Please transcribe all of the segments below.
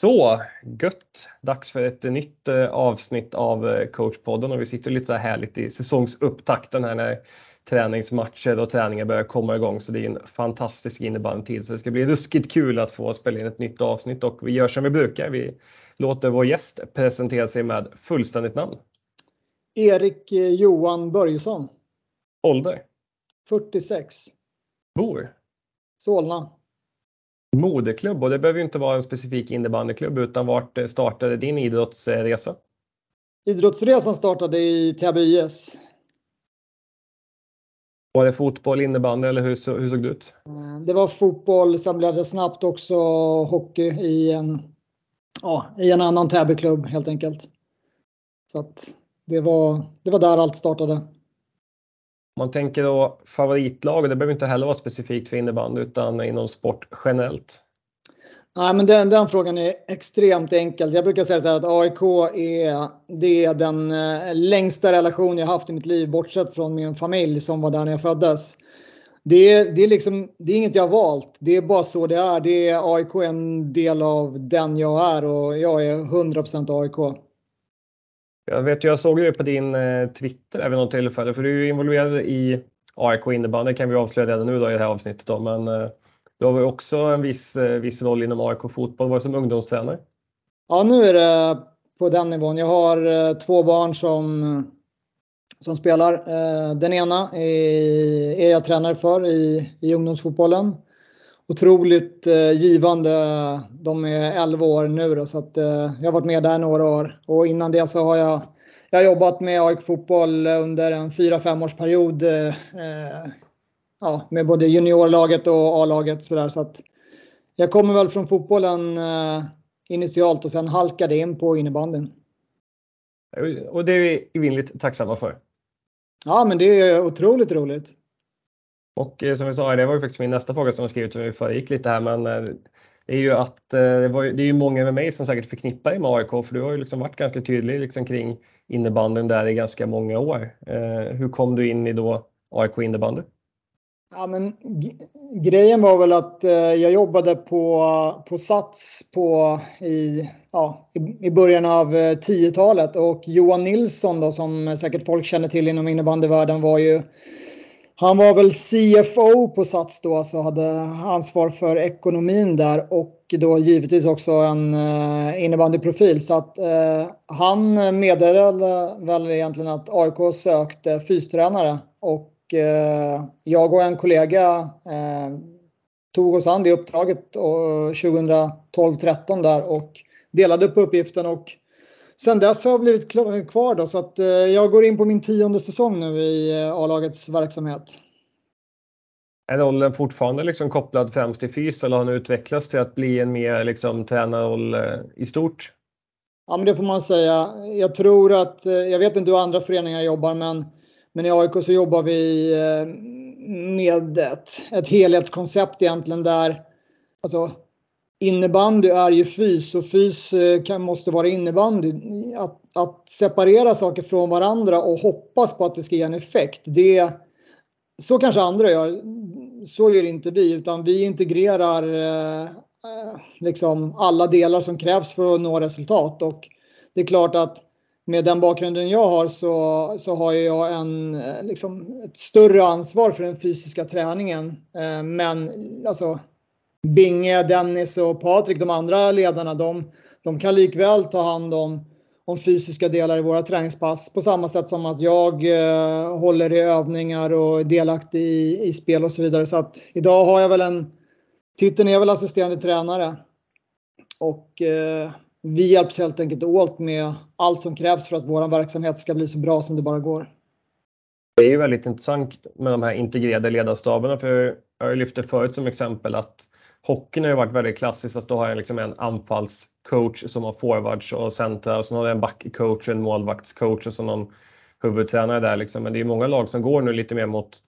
Så, gött! Dags för ett nytt eh, avsnitt av eh, coachpodden och vi sitter lite så här härligt i säsongsupptakten här när träningsmatcher och träningar börjar komma igång så det är en fantastisk innebandytid så det ska bli ruskigt kul att få spela in ett nytt avsnitt och vi gör som vi brukar. Vi låter vår gäst presentera sig med fullständigt namn. Erik eh, Johan Börjesson. Ålder? 46. Bor? Solna moderklubb och det behöver ju inte vara en specifik innebandyklubb utan vart startade din idrottsresa? Idrottsresan startade i Täby IS. Var det fotboll, innebandy eller hur, hur såg det ut? Eh, det var fotboll, sen blev det snabbt också hockey i en, ja, i en annan Täbyklubb helt enkelt. Så att det var, det var där allt startade. Man tänker då favoritlag, och det behöver inte heller vara specifikt för innebandy utan inom sport generellt. Nej, men den, den frågan är extremt enkel. Jag brukar säga så här att AIK är, det är den eh, längsta relation jag haft i mitt liv, bortsett från min familj som var där när jag föddes. Det är, det, är liksom, det är inget jag har valt. Det är bara så det är. Det är AIK en del av den jag är och jag är 100% AIK. Jag vet, jag såg ju på din eh, Twitter även något tillfälle, för du är ju involverad i AIK innebandy kan vi avslöja redan nu då i det här avsnittet. Då, men eh, du har ju också en viss, eh, viss roll inom AIK fotboll. Var det som ungdomstränare? Ja, nu är det på den nivån. Jag har två barn som, som spelar. Den ena är, är jag tränare för i, i ungdomsfotbollen otroligt eh, givande. De är 11 år nu då, så att, eh, jag har varit med där några år och innan det så har jag, jag har jobbat med AIK fotboll under en 4-5 års period. Eh, ja, med både juniorlaget och A-laget så där, så att jag kommer väl från fotbollen eh, initialt och sen halkade in på innebandyn. Och det är vi evinnerligt tacksamma för. Ja, men det är otroligt roligt. Och eh, som vi sa, det var ju faktiskt min nästa fråga som jag skrivit, som vi föregick lite här, men eh, det är ju att eh, det, var, det är ju många med mig som säkert förknippar dig med AIK, för du har ju liksom varit ganska tydlig liksom kring innebandyn där i ganska många år. hur kom du in i då AIK innebandy? Ja, men grejen var väl att jag jobbade på, på Sats på, i, ja, i, i början av 10-talet och Johan Nilsson då, som säkert folk känner till inom innebandyvärlden var ju han var väl CFO på Sats då, alltså hade ansvar för ekonomin där och då givetvis också en eh, innebandyprofil. Så att eh, han meddelade väl egentligen att AIK sökte fystränare och eh, jag och en kollega eh, tog oss an det uppdraget 2012-13 eh, där och delade upp uppgiften och sen dess har jag blivit kvar då så att eh, jag går in på min tionde säsong nu i eh, A-lagets verksamhet. Är rollen fortfarande liksom kopplad främst till fys eller har den utvecklats till att bli en mer liksom tränarroll eh, i stort? Ja, men det får man säga. Jag tror att, jag vet inte hur andra föreningar jobbar, men, men i AIK så jobbar vi med ett, ett helhetskoncept egentligen där alltså, innebandy är ju fys och fys eh, kan, måste vara innebandy. Att, att separera saker från varandra och hoppas på att det ska ge en effekt. Det, så kanske andra gör. Så gör inte vi, utan vi integrerar eh, eh liksom alla delar som krävs för att nå resultat. Och det är klart att med den bakgrunden jag har så, så har jag en, eh, liksom, ett större ansvar för den fysiska träningen. Eh, men alltså, Binge, Dennis och Patrik, de andra ledarna, de, de kan likväl ta hand om, om fysiska delar i våra träningspass på samma sätt som att jag eh, håller i övningar och är delaktig i, i spel och så vidare. Så att idag har jag väl en, titeln är väl assisterande tränare. Och eh, vi hjälps helt enkelt åt med allt som krävs för att vår verksamhet ska bli så bra som det bara går. Det är ju väldigt intressant med de här integrerade ledarstaberna för jag lyfte förut som exempel att hockeyn har ju varit väldigt klassiskt att då har jag liksom en anfallscoach som har forwards och centra och så har jag en backcoach och en målvaktscoach och så någon huvudtränare där liksom. Men det är många lag som går nu lite mer mot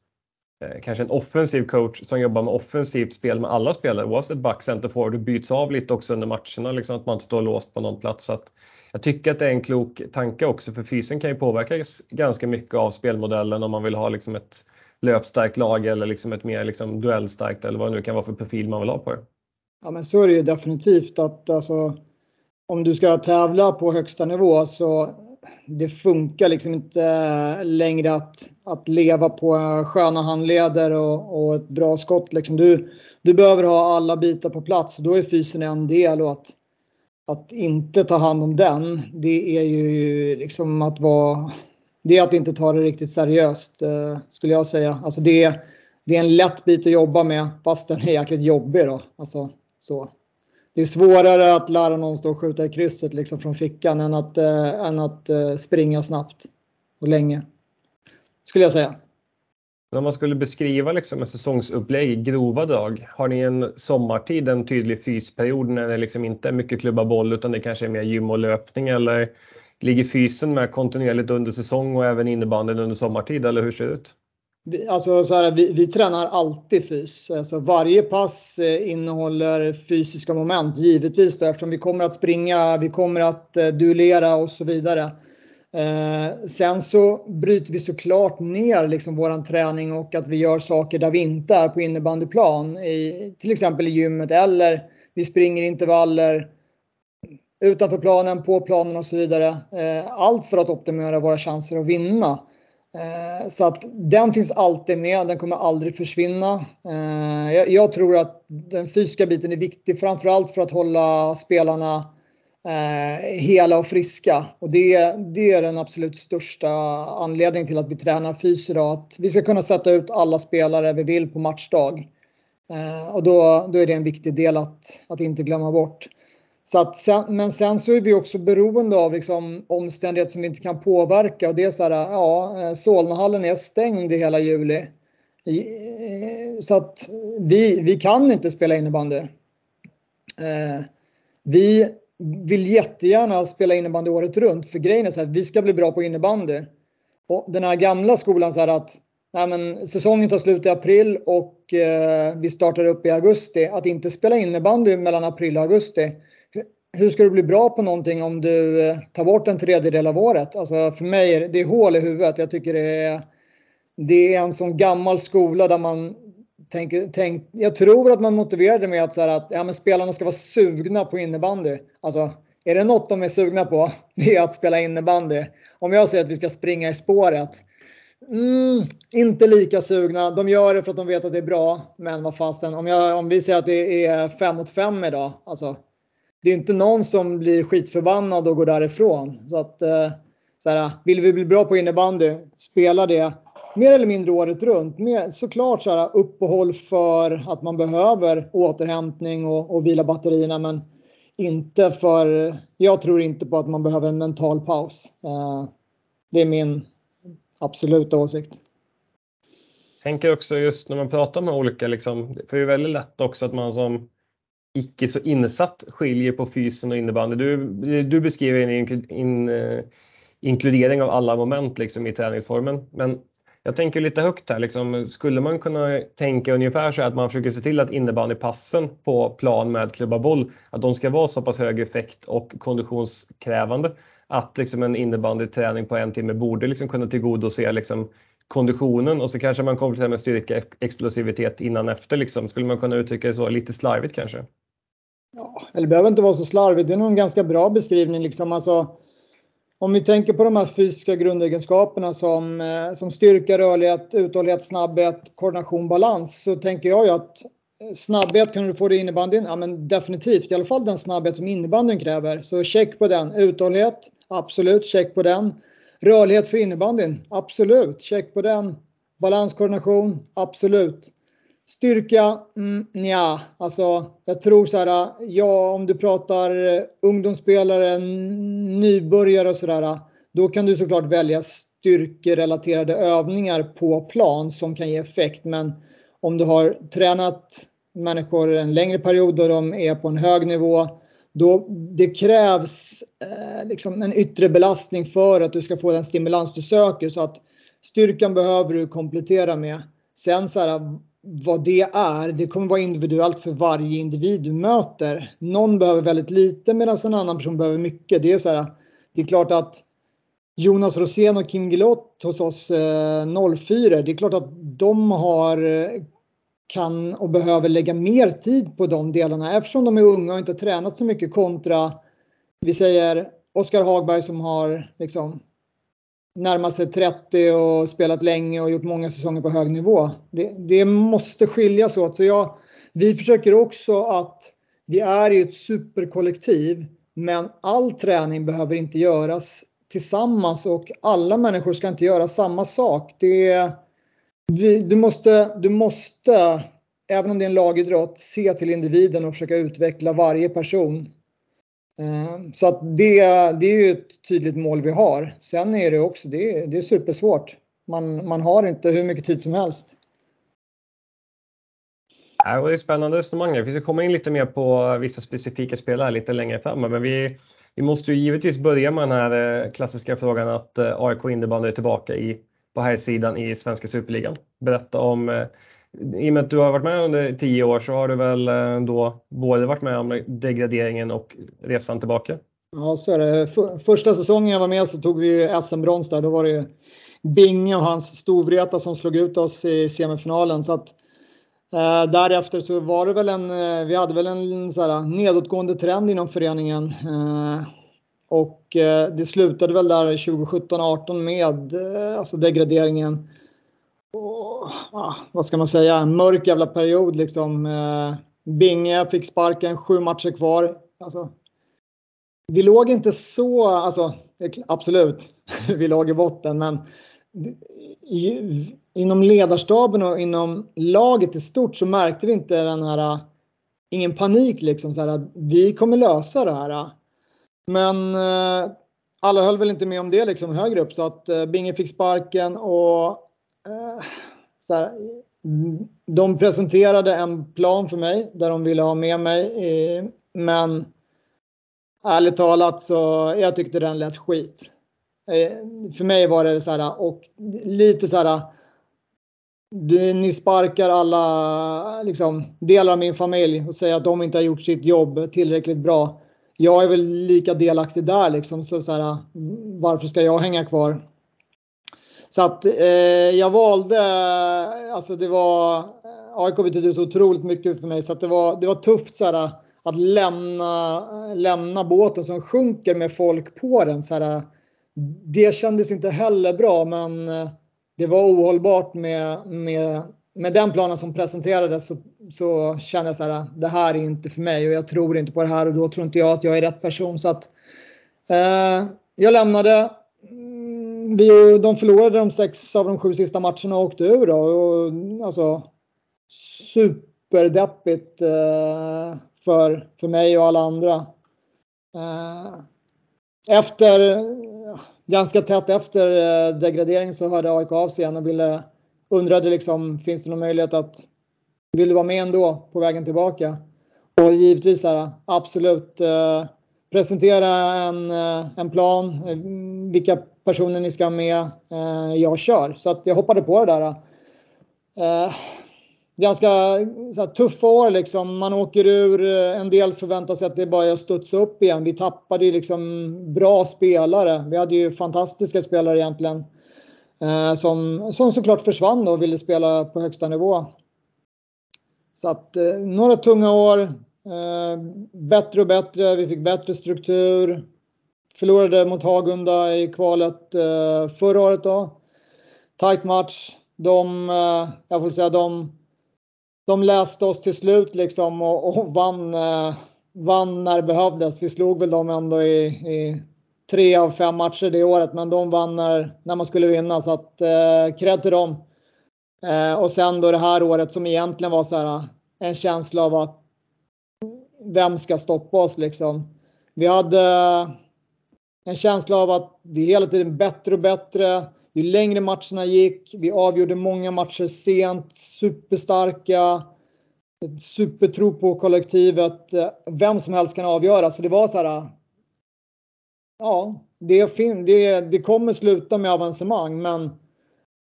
eh, kanske en offensiv coach som jobbar med offensivt spel med alla spelare oavsett back, center, forward och byts av lite också under matcherna liksom att man inte står låst på någon plats. Så att jag tycker att det är en klok tanke också för fysen kan ju påverkas ganska mycket av spelmodellen om man vill ha liksom ett löpstarkt lag eller liksom ett mer liksom duellstarkt eller vad det nu kan vara för profil man vill ha på det. Ja men så är det ju definitivt att alltså om du ska tävla på högsta nivå så det funkar liksom inte längre att, att leva på sköna handleder och, och ett bra skott. Liksom. Du, du behöver ha alla bitar på plats och då är fysen en del och att, att inte ta hand om den, det är ju liksom att vara det är att inte ta det riktigt seriöst eh, skulle jag säga. Alltså det, det är en lätt bit att jobba med fast den är jäkligt jobbig då. Alltså, så. Det är svårare att lära någon stå och skjuta i krysset liksom från fickan än att, eh, än att eh, springa snabbt och länge. Skulle jag säga. Om man skulle beskriva liksom en säsongsupplägg i grova drag, har ni en sommartid en tydlig fysperiod när det liksom inte är mycket klubba boll utan det kanske är mer gym och löpning eller ligger fysen med kontinuerligt under säsong och även innebandyn under sommartid eller hur ser det ut? Alltså så här, vi, vi tränar alltid fys. Alltså varje pass eh, innehåller fysiska moment givetvis då, eftersom vi kommer att springa, vi kommer att eh, duellera och så vidare. Eh, sen så bryter vi såklart ner liksom vår träning och att vi gör saker där vi inte är på innebandyplan. I, till exempel i gymmet eller vi springer intervaller utanför planen, på planen och så vidare. Eh, allt för att optimera våra chanser att vinna. Eh, så att den finns alltid med, den kommer aldrig försvinna. Eh, jag tror att den fysiska biten är viktig, framförallt för att hålla spelarna eh, hela och friska. Och det, det är den absolut största anledningen till att vi tränar fys idag. Att vi ska kunna sätta ut alla spelare vi vill på matchdag. Eh, och då, då är det en viktig del att, att inte glömma bort. Så att sen, men sen så är vi också beroende av liksom omständigheter som vi inte kan påverka och det är så här, ja, eh, Solnahallen är stängd i hela juli. Eh, så att vi, vi kan inte spela innebandy. Eh, vi vill jättegärna spela innebandy året runt för grejen är så här, vi ska bli bra på innebandy. Och den här gamla skolan så här att nej men, säsongen tar slut i april och eh, vi startar upp i augusti. Att inte spela innebandy mellan april och augusti hur ska du bli bra på någonting om du eh, tar bort en tredjedel av året? Alltså för mig är det, det är hål i huvudet. Jag tycker det är, det är en sån gammal skola där man tänker, tänk, jag tror att man motiverade det med att, så att ja, men spelarna ska vara sugna på innebandy. Alltså, är det något de är sugna på, det är att spela innebandy. Om jag säger att vi ska springa i spåret, mm, inte lika sugna. De gör det för att de vet att det är bra, men vad fasen, om, om vi säger att det är 5 mot 5 idag, alltså det är inte någon som blir skitförbannad och går därifrån. Så att eh, så här, vill vi bli bra på innebandy, spela det mer eller mindre året runt. Med såklart så här, uppehåll för att man behöver återhämtning och, och vila batterierna, men inte för. Jag tror inte på att man behöver en mental paus. Eh, det är min absoluta åsikt. Jag tänker också just när man pratar med olika, liksom, för det är väldigt lätt också att man som icke så insatt skiljer på fysen och innebandy. Du, du beskriver en in, in, inkludering av alla moment liksom, i träningsformen. Men jag tänker lite högt här. Liksom, skulle man kunna tänka ungefär så att man försöker se till att innebandypassen på plan med klubba boll, att de ska vara så pass hög effekt och konditionskrävande att liksom en innebandyträning på en timme borde liksom kunna tillgodose liksom konditionen och så kanske man kompletterar med styrka, explosivitet innan efter. Liksom. Skulle man kunna uttrycka det så lite slarvigt kanske? Ja, eller det behöver inte vara så slarvigt. Det är nog en ganska bra beskrivning. Liksom. Alltså, om vi tänker på de här fysiska grundegenskaperna som, eh, som styrka, rörlighet, uthållighet, snabbhet, koordination, balans så tänker jag ju att eh, snabbhet kan du få det i innebandyn. Ja, men definitivt, i alla fall den snabbhet som innebandyn kräver. Så check på den. Uthållighet, absolut, check på den. Rörlighet för innebandyn, absolut, check på den. Balanskoordination, absolut. Styrka, mm, ja, alltså jag tror så här, ja om du pratar eh, ungdomsspelare, nybörjare och sådär, då kan du såklart välja styrkerelaterade övningar på plan som kan ge effekt. Men om du har tränat människor en längre period och de är på en hög nivå, då det krävs eh, liksom en yttre belastning för att du ska få den stimulans du söker. Så att styrkan behöver du komplettera med. Sen så här, vad det är, det kommer vara individuellt för varje individ du möter. Någon behöver väldigt lite medan en annan person behöver mycket. Det är så här, det är klart att Jonas Rosén och Kim Gilott hos oss eh, 04, det är klart att de har eh, kan och behöver lägga mer tid på de delarna eftersom de är unga och inte tränat så mycket kontra vi säger Oskar Hagberg som har liksom närmat sig 30 och spelat länge och gjort många säsonger på hög nivå. Det, det måste skiljas åt. Så jag, vi försöker också att vi är ju ett superkollektiv men all träning behöver inte göras tillsammans och alla människor ska inte göra samma sak. Det, du, måste, du måste, även om det är en lagidrott, se till individen och försöka utveckla varje person. Ehm, så att det, det är ju ett tydligt mål vi har. Sen är det också, det det är supersvårt. Man, man har inte hur mycket tid som helst. Ja, det är spännande resonemang. Vi ska komma in lite mer på vissa specifika spelare lite längre fram. Men vi, vi måste ju givetvis börja med den här eh, klassiska frågan att eh, AIK innebandy är tillbaka i, på här sidan i svenska superligan. Berätta om, eh, i och med att du har varit med under tio år så har du väl eh, då både varit med om degraderingen och resan tillbaka? Ja, så är det. Första säsongen jag var med så tog vi SM-brons där. Då var det Binge och hans Storvreta som slog ut oss i semifinalen. Så att Eh, därefter så var det väl en, eh, vi hade väl en så här, nedåtgående trend inom föreningen. Eh, och eh, det slutade väl där 2017-18 med eh, alltså degraderingen. Och, ah, vad ska man säga, en mörk jävla period liksom. Eh, Binge fick sparken, sju matcher kvar. Alltså, vi låg inte så, alltså absolut, vi låg i botten men i, inom ledarstaben och inom laget i stort så märkte vi inte den här, ingen panik liksom så här att vi kommer lösa det här. Men eh, alla höll väl inte med om det liksom högre upp så att eh, Binge fick sparken och eh, så här, de presenterade en plan för mig där de ville ha med mig. men ärligt talat så jag tyckte den lät skit. Eh, för mig var det så här och lite så här det, ni sparkar alla liksom, delar av min familj och säger att de inte har gjort sitt jobb tillräckligt bra. Jag är väl lika delaktig där liksom. Så, så här, varför ska jag hänga kvar? Så att eh, jag valde, alltså det var, eh, AIK betydde så otroligt mycket för mig så att det var, det var tufft så här, att lämna, lämna båten som sjunker med folk på den. Så här, det kändes inte heller bra men eh, det var ohållbart med, med, med den planen som presenterades så, så kände jag så här, ah, det här är inte för mig och jag tror inte på det här och då tror inte jag att jag är rätt person. Så att eh, jag lämnade. Mm, vi, de förlorade de sex av de sju sista matcherna och åkte ur. Då, och, alltså, superdeppigt eh, för, för mig och alla andra. Eh, efter ganska tätt efter eh, degraderingen så hörde AIK av sig igen och ville, undrade liksom, finns det någon möjlighet att, vill du vara med ändå på vägen tillbaka? Och givetvis här, absolut eh, presentera en, eh, en plan, eh, vilka personer ni ska ha med. Eh, jag kör. Så att jag hoppade på det där. Eh, ganska så här, tuffa år liksom. Man åker ur. Eh, en del förväntar sig att det bara är att studsa upp igen. Vi tappade ju liksom bra spelare. Vi hade ju fantastiska spelare egentligen. Eh, som, som såklart försvann och ville spela på högsta nivå. Så att eh, några tunga år. Eh, bättre och bättre. Vi fick bättre struktur. Förlorade mot Hagunda i kvalet eh, förra året då. Tight match. De, eh, jag får säga de de läste oss till slut liksom och, och vann, eh, vann när det behövdes. Vi slog väl dem ändå i, i tre av fem matcher det året, men de vann när, när man skulle vinna så att eh, cred till dem. Eh, och sen då det här året som egentligen var så här eh, en känsla av att vem ska stoppa oss liksom. Vi hade eh, en känsla av att vi hela tiden bättre och bättre. Ju längre matcherna gick, vi avgjorde många matcher sent, superstarka, supertro på kollektivet. Eh, vem som helst kan avgöra. Så det var så här. Ja, det, fin det, det kommer sluta med avancemang, men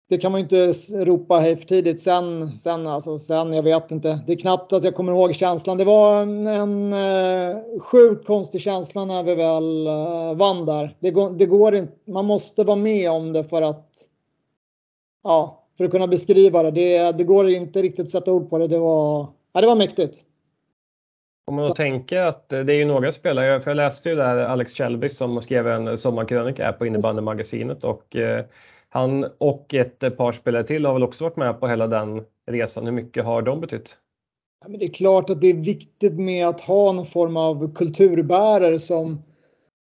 det kan man ju inte ropa hej för tidigt. Sen, sen, alltså, sen, jag vet inte. Det är knappt att jag kommer ihåg känslan. Det var en, en eh, sjukt konstig känsla när vi väl eh, vann där. Det går, det går inte. Man måste vara med om det för att, ja, för att kunna beskriva det. Det, det går inte riktigt att sätta ord på det. Det var, ja, det var mäktigt. Om man då tänker att det är ju några spelare, för jag läste ju där Alex Kjellberg som skrev en sommarkrönika på innebandymagasinet och eh, han och ett par spelare till har väl också varit med på hela den resan. Hur mycket har de betytt? Ja, men det är klart att det är viktigt med att ha någon form av kulturbärare som,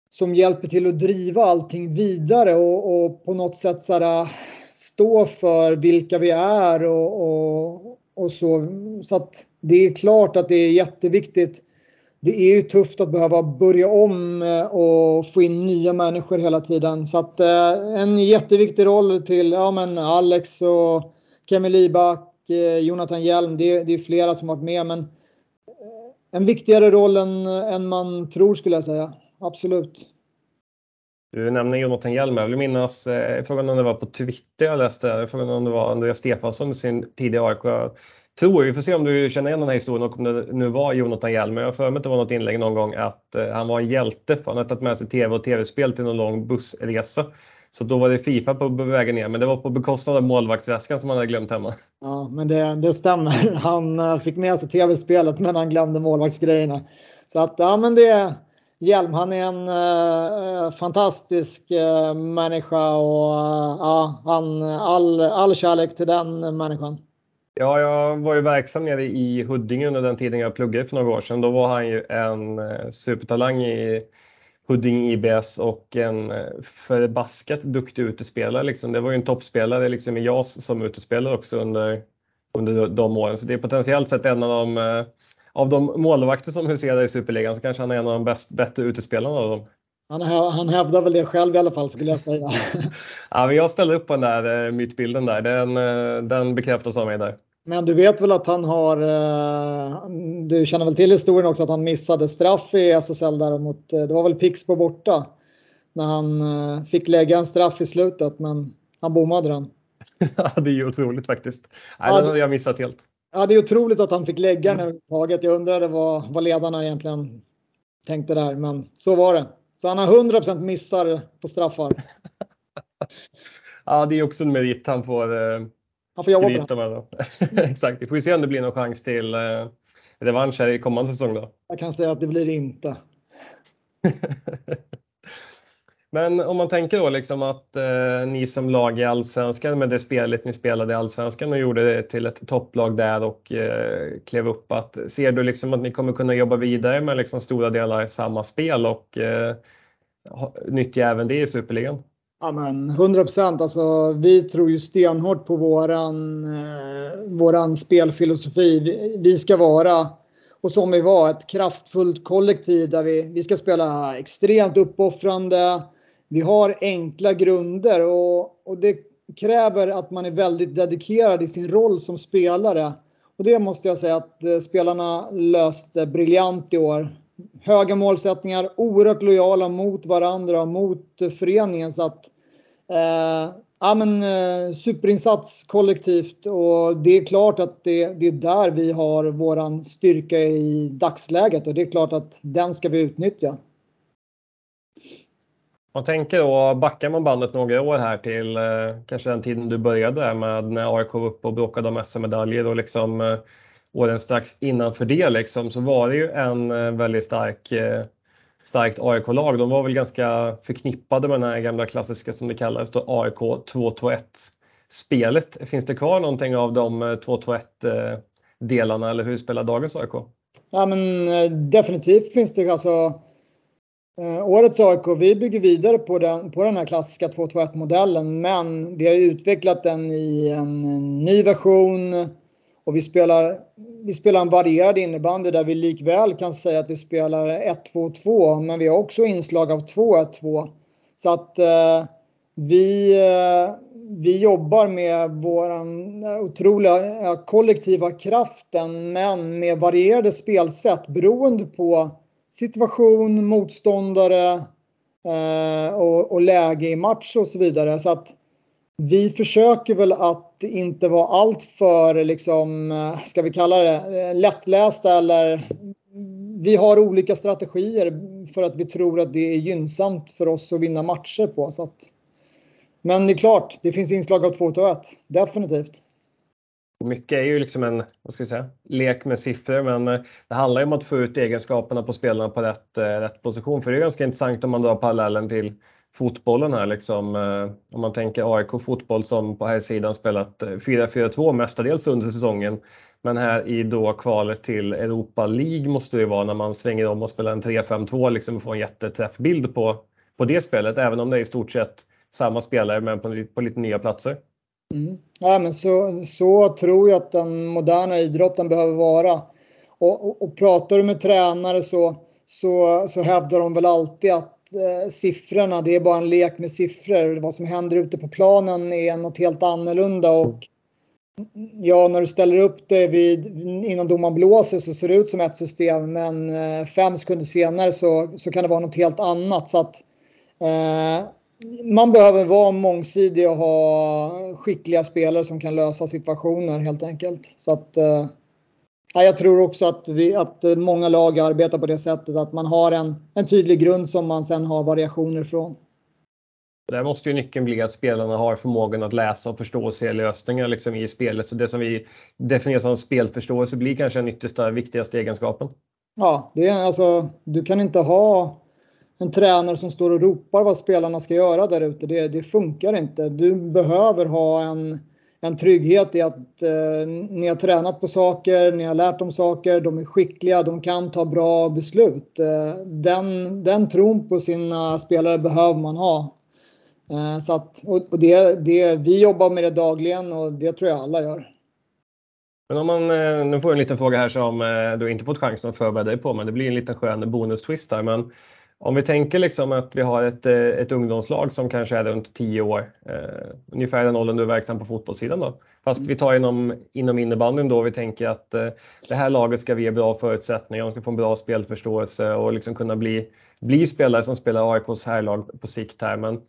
som hjälper till att driva allting vidare och, och på något sätt så här, stå för vilka vi är och, och, och så. Så att det är klart att det är jätteviktigt. Det är ju tufft att behöva börja om eh, och få in nya människor hela tiden. Så att eh, en jätteviktig roll till ja, men Alex och Kemi Libak, eh, Jonathan Hjelm. Det, det är flera som varit med, men en viktigare roll än, än man tror skulle jag säga. Absolut. Du nämner Jonathan Hjelm. Jag vill minnas, eh, frågan om det var på Twitter jag läste, frågan om det var Andreas Stefansson i sin tidiga AIK. Tror, vi får se om du känner igen den här historien och om det nu var Jonathan Hjelm. Jag har för mig att det var något inlägg någon gång att eh, han var en hjälte för han hade tagit med sig tv och tv-spel till någon lång bussresa. Så då var det Fifa på vägen ner, men det var på bekostnad av målvaktsväskan som han hade glömt hemma. Ja, men det, det stämmer. Han eh, fick med sig tv-spelet, men han glömde målvaktsgrejerna. Så att, ja, men det, Hjelm, han är en uh, fantastisk uh, människa och uh, ja, han, all, all kärlek till den människan. Ja, jag var ju verksam nere i Huddinge under den tiden jag pluggade för några år sedan. Då var han ju en supertalang i Huddinge IBS och en förbaskat duktig utespelare. Liksom. Det var ju en toppspelare liksom, i JAS som utespelare också under, under de åren. Så det är potentiellt sett en av de av de målvakter som huserar i Superligan så kanske han är en av de bäst, bättre utespelarna av dem. Han, han hävdar väl det själv i alla fall skulle jag säga. ja, men jag ställer upp på den där eh, mytbilden där. Den, eh, den bekräftas av mig där. Men du vet väl att han har, eh, du känner väl till historien också att han missade straff i SSL där mot, det var väl Pixbo borta. När han fick lägga en straff i slutet men han bommade den. Ja, det är ju otroligt faktiskt. Nej, ja, den hade jag missat helt. Ja, det är otroligt att han fick lägga den överhuvudtaget. Jag undrade vad, vad ledarna egentligen tänkte där, men så var det. Så han har 100% missar på straffar. ja, det är också en merit han får, eh, han får skryta med. Exakt, vi får se om det blir någon chans till eh, revansch här i kommande säsong då. Jag kan säga att det blir det inte. Men om man tänker då liksom att eh, ni som lag i allsvenskan med det spelet ni spelade i allsvenskan och gjorde det till ett topplag där och eh, klev upp. Att, ser du liksom att ni kommer kunna jobba vidare med liksom stora delar samma spel och eh, nyttja även det i Superligan? Ja men 100 procent. Alltså, vi tror ju stenhårt på våran, eh, våran spelfilosofi. Vi ska vara och som vi var ett kraftfullt kollektiv där vi, vi ska spela extremt uppoffrande vi har enkla grunder och, och det kräver att man är väldigt dedikerad i sin roll som spelare. Och det måste jag säga att eh, spelarna löste briljant i år. Höga målsättningar, oerhört lojala mot varandra, och mot föreningen. Så att, eh, ja, men, eh, superinsats kollektivt och det är klart att det, det är där vi har våran styrka i dagsläget och det är klart att den ska vi utnyttja. Man tänker då, backar man bandet några år här till eh, kanske den tiden du började med när AIK var uppe och bråkade om SM-medaljer och liksom eh, åren strax innanför det liksom, så var det ju en eh, väldigt stark eh, starkt AIK-lag. De var väl ganska förknippade med den här gamla klassiska som det kallades då AIK 2-2-1 spelet. Finns det kvar någonting av de eh, 2-2-1-delarna eh, eller hur spelar dagens AIK? Ja men eh, definitivt finns det alltså Eh, årets AIK, vi bygger vidare på den, på den här klassiska 2-2-1 modellen men vi har utvecklat den i en ny version och vi spelar, vi spelar en varierad innebandy där vi likväl kan säga att vi spelar 1-2-2 men vi har också inslag av 2-1-2. Så att eh, vi, eh, vi jobbar med våran otroliga eh, kollektiva kraften men med varierade spelsätt beroende på situation, motståndare eh, och, och, läge i match och så vidare. Så att vi försöker väl att inte vara alltför, liksom, eh, ska vi kalla det, eh, lättlästa eller vi har olika strategier för att vi tror att det är gynnsamt för oss att vinna matcher på. Så att, men det är klart, det finns inslag av 2 1 definitivt. Mycket är ju liksom en vad ska jag säga, lek med siffror, men eh, det handlar ju om att få ut egenskaperna på spelarna på rätt, eh, rätt position. För det är ganska intressant om man drar parallellen till fotbollen här. Liksom, eh, om man tänker AIK fotboll som på här sidan spelat 4-4-2 mestadels under säsongen. Men här i då kvalet till Europa League måste det vara när man svänger om och spelar en 3-5-2 liksom och får en jätteträffbild på, på det spelet. Även om det är i stort sett samma spelare men på, på lite nya platser. Mm. Ja, men så, så tror jag att den moderna idrotten behöver vara. Och, och, och pratar du med tränare så, så, så hävdar de väl alltid att eh, siffrorna, det är bara en lek med siffror. Vad som händer ute på planen är något helt annorlunda. Och, Ja, när du ställer upp det vid, innan domaren blåser så ser det ut som ett system. Men eh, fem sekunder senare så, så kan det vara något helt annat. Så att, eh, man behöver vara mångsidig och ha skickliga spelare som kan lösa situationer helt enkelt. Så att, eh, jag tror också att, vi, att många lag arbetar på det sättet att man har en, en tydlig grund som man sen har variationer från. Där måste ju nyckeln bli att spelarna har förmågan att läsa och förstå och se lösningar liksom i spelet. Så det som vi definierar som spelförståelse blir kanske den yttersta, viktigaste egenskapen. Ja, det är alltså, du kan inte ha en tränare som står och ropar vad spelarna ska göra där ute. Det, det funkar inte. Du behöver ha en, en trygghet i att eh, ni har tränat på saker, ni har lärt dem saker, de är skickliga, de kan ta bra beslut. Eh, den, den tron på sina spelare behöver man ha. Eh, så att, och det, det, vi jobbar med det dagligen och det tror jag alla gör. Men om man, eh, nu får jag en liten fråga här som eh, du inte fått chansen att förbereda dig på, men det blir en liten skön bonus-twist här. Men om vi tänker liksom att vi har ett, ett ungdomslag som kanske är runt 10 år, eh, ungefär den åldern du är verksam på fotbollssidan då. Fast vi tar inom, inom innebandyn då, vi tänker att eh, det här laget ska vi ge bra förutsättningar, de ska få en bra spelförståelse och liksom kunna bli, bli spelare som spelar AIKs herrlag på sikt här. Men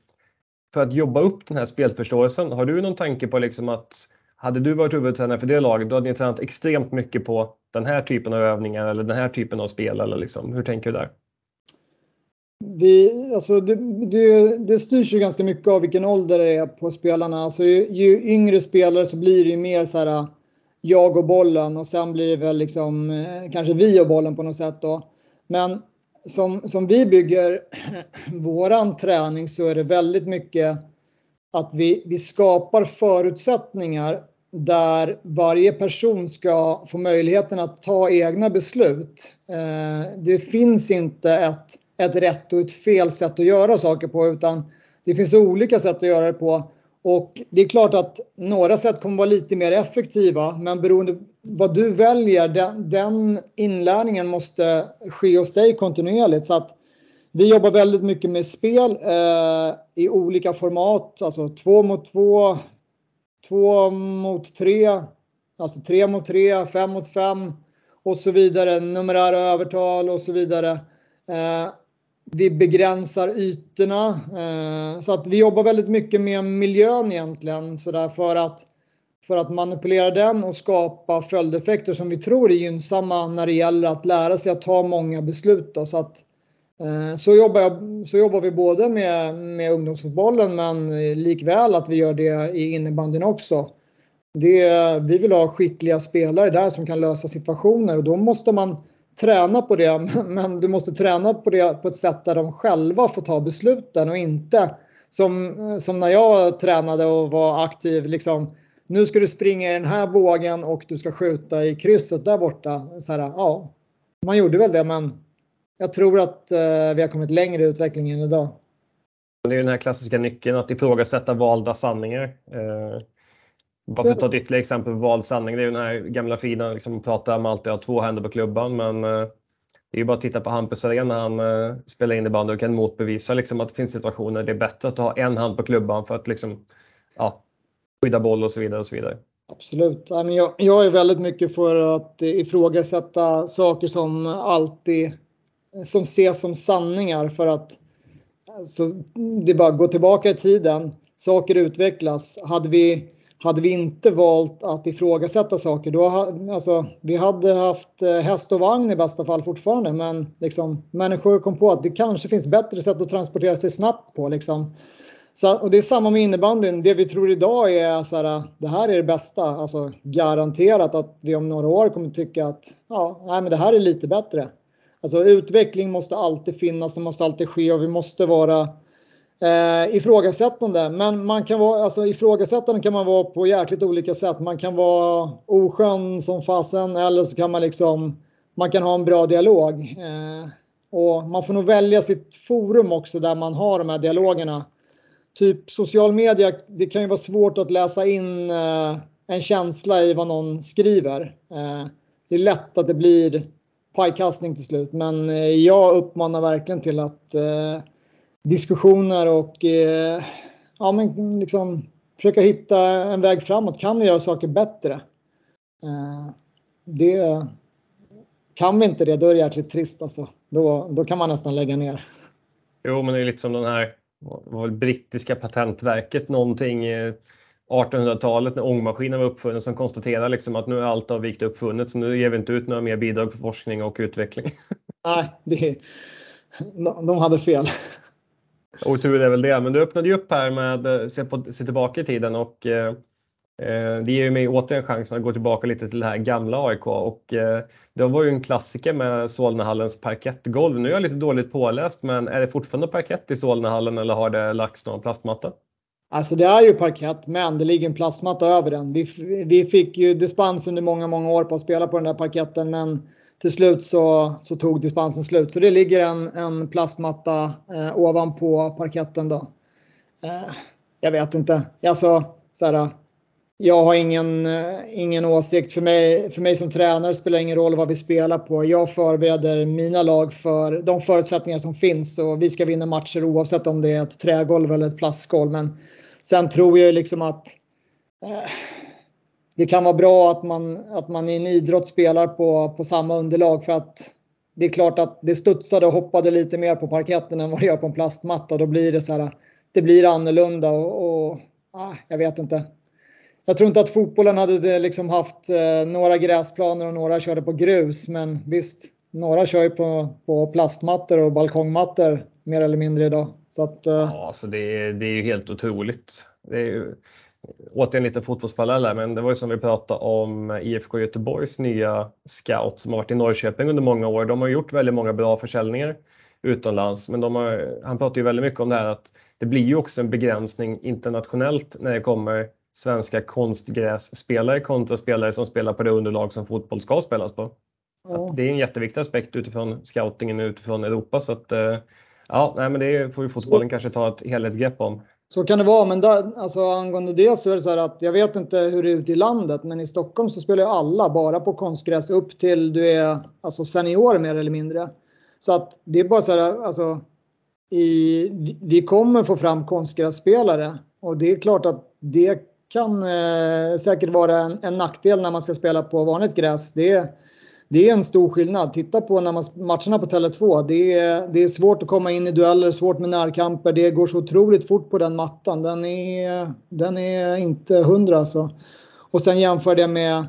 för att jobba upp den här spelförståelsen, har du någon tanke på liksom att hade du varit huvudtränare för det laget, då hade ni tränat extremt mycket på den här typen av övningar eller den här typen av spel? Eller liksom, hur tänker du där? Vi, alltså det, det, det styrs ju ganska mycket av vilken ålder det är på spelarna. Alltså ju, ju yngre spelare så blir det ju mer så här äh, jag och bollen och sen blir det väl liksom äh, kanske vi och bollen på något sätt då. Men som, som vi bygger våran träning så är det väldigt mycket att vi, vi skapar förutsättningar där varje person ska få möjligheten att ta egna beslut. Äh, det finns inte ett, ett rätt och ett fel sätt att göra saker på utan det finns olika sätt att göra det på. Och det är klart att några sätt kommer vara lite mer effektiva, men beroende på vad du väljer, den, den inlärningen måste ske hos dig kontinuerligt. Så att vi jobbar väldigt mycket med spel eh, i olika format, alltså två mot två, två mot tre, alltså tre mot tre, fem mot fem och så vidare, numerära övertal och så vidare. Eh, vi begränsar ytorna. Eh, så att vi jobbar väldigt mycket med miljön egentligen så där för att för att manipulera den och skapa följdeffekter som vi tror är gynnsamma när det gäller att lära sig att ta många beslut. Då. Så, att, eh, så, jobbar jag, så jobbar vi både med, med ungdomsfotbollen men likväl att vi gör det i innebandyn också. Det, vi vill ha skickliga spelare där som kan lösa situationer och då måste man träna på det, men du måste träna på det på ett sätt där de själva får ta besluten och inte som, som när jag tränade och var aktiv. Liksom, nu ska du springa i den här vågen och du ska skjuta i krysset där borta. Så här, ja, man gjorde väl det, men jag tror att eh, vi har kommit längre i utvecklingen idag. Det är den här klassiska nyckeln att ifrågasätta valda sanningar. Eh, bara för att ta ett ytterligare exempel på valsanning. Det är den här gamla fina, liksom, prata om alltid ha två händer på klubban. Men eh, det är ju bara att titta på Hampus Arena när han eh, spelar innebandy och kan motbevisa liksom, att det finns situationer där det är bättre att ha en hand på klubban för att liksom, ja, skydda boll och så vidare. och så vidare. Absolut. Jag, är väldigt mycket för att ifrågasätta saker som alltid som ses som sanningar för att alltså, det bara går tillbaka i tiden. Saker utvecklas. Hade vi hade vi inte valt att ifrågasätta saker, då alltså, vi hade haft eh, häst och vagn i bästa fall fortfarande. Men liksom, människor kom på att det kanske finns bättre sätt att transportera sig snabbt på. Liksom. Så, och det är samma med innebandyn. Det vi tror idag är så här, eh, det här är det bästa. Alltså garanterat att vi om några år kommer tycka att ja, nej, men det här är lite bättre. Alltså utveckling måste alltid finnas, det måste alltid ske och vi måste vara eh, ifrågasättande. Men man kan vara, alltså ifrågasättande kan man vara på jäkligt olika sätt. Man kan vara oskön som fasen eller så kan man liksom, man kan ha en bra dialog. Eh, och man får nog välja sitt forum också där man har de här dialogerna typ social media, det kan ju vara svårt att läsa in eh, en känsla i vad någon skriver. Eh, det är lätt att det blir pajkastning till slut, men eh, jag uppmanar verkligen till att eh, diskussioner och eh, ja, men liksom försöka hitta en väg framåt. Kan vi göra saker bättre? Eh, det kan vi inte det, då är det jäkligt trist alltså. Då, då kan man nästan lägga ner. Jo, men det är lite som den här var brittiska patentverket någonting 1800-talet när ångmaskinen var uppfunnen som konstaterar liksom att nu är allt avvikt uppfunnet så nu ger vi inte ut några mer bidrag för forskning och utveckling. Nej, det, de hade fel. Otur är väl det, men du öppnade ju upp här med att se, på, se tillbaka i tiden och eh, eh, det ger ju mig återigen chansen att gå tillbaka lite till det här gamla AIK och eh, det var ju en klassiker med Solnahallens parkettgolv. Nu är jag lite dåligt påläst men är det fortfarande parkett i Solnahallen eller har det lagts någon plastmatta? Alltså det är ju parkett men det ligger en plastmatta över den. Vi, vi fick ju dispens under många, många år på att spela på den där parketten men till slut så, så tog dispensen slut. Så det ligger en, en plastmatta eh, ovanpå parketten då. Eh, jag vet inte. Alltså, så här, jag har ingen, eh, ingen åsikt. För mig, för mig som tränare spelar det ingen roll vad vi spelar på. Jag förbereder mina lag för de förutsättningar som finns och vi ska vinna matcher oavsett om det är ett trägolv eller ett plastgolv. Men sen tror jag liksom att eh, det kan vara bra att man, att man i en idrott spelar på, på samma underlag för att det är klart att det studsade och hoppade lite mer på parketten än vad det gör på en plastmatta. Då blir det så här, det blir annorlunda och, och ah, jag vet inte jag tror inte att fotbollen hade liksom haft eh, några gräsplaner och några körde på grus. Men visst, några kör ju på, på plastmattor och balkongmattor mer eller mindre idag. Så att, eh... Ja, alltså det, är, det är ju helt otroligt. Det är ju, återigen lite fotbollsparalleller, men det var ju som vi pratade om IFK Göteborgs nya scout som har varit i Norrköping under många år. De har gjort väldigt många bra försäljningar utomlands, men de har, han pratar ju väldigt mycket om det här att det blir ju också en begränsning internationellt när det kommer svenska konstgrässpelare kontra spelare som spelar på det underlag som fotboll ska spelas på. Ja. Det är en jätteviktig aspekt utifrån scoutingen utifrån Europa. Så att, eh, ja, nej, men det får ju fotbollen kanske ta ett helhetsgrepp om. Så kan det vara, men där, alltså, angående det så är det så här att jag vet inte hur det är ute i landet, men i Stockholm så spelar ju alla bara på konstgräs upp till du är alltså senior mer eller mindre. Så att det är bara så här, alltså, i, vi kommer få fram konstgrässpelare och det är klart att det kan eh, säkert vara en, en, nackdel när man ska spela på vanligt gräs. Det är, det är en stor skillnad. Titta på när man, matcherna på Tele2. Det är, det är svårt att komma in i dueller, svårt med närkamper. Det går så otroligt fort på den mattan. Den är, den är inte hundra alltså. Och sen jämför det med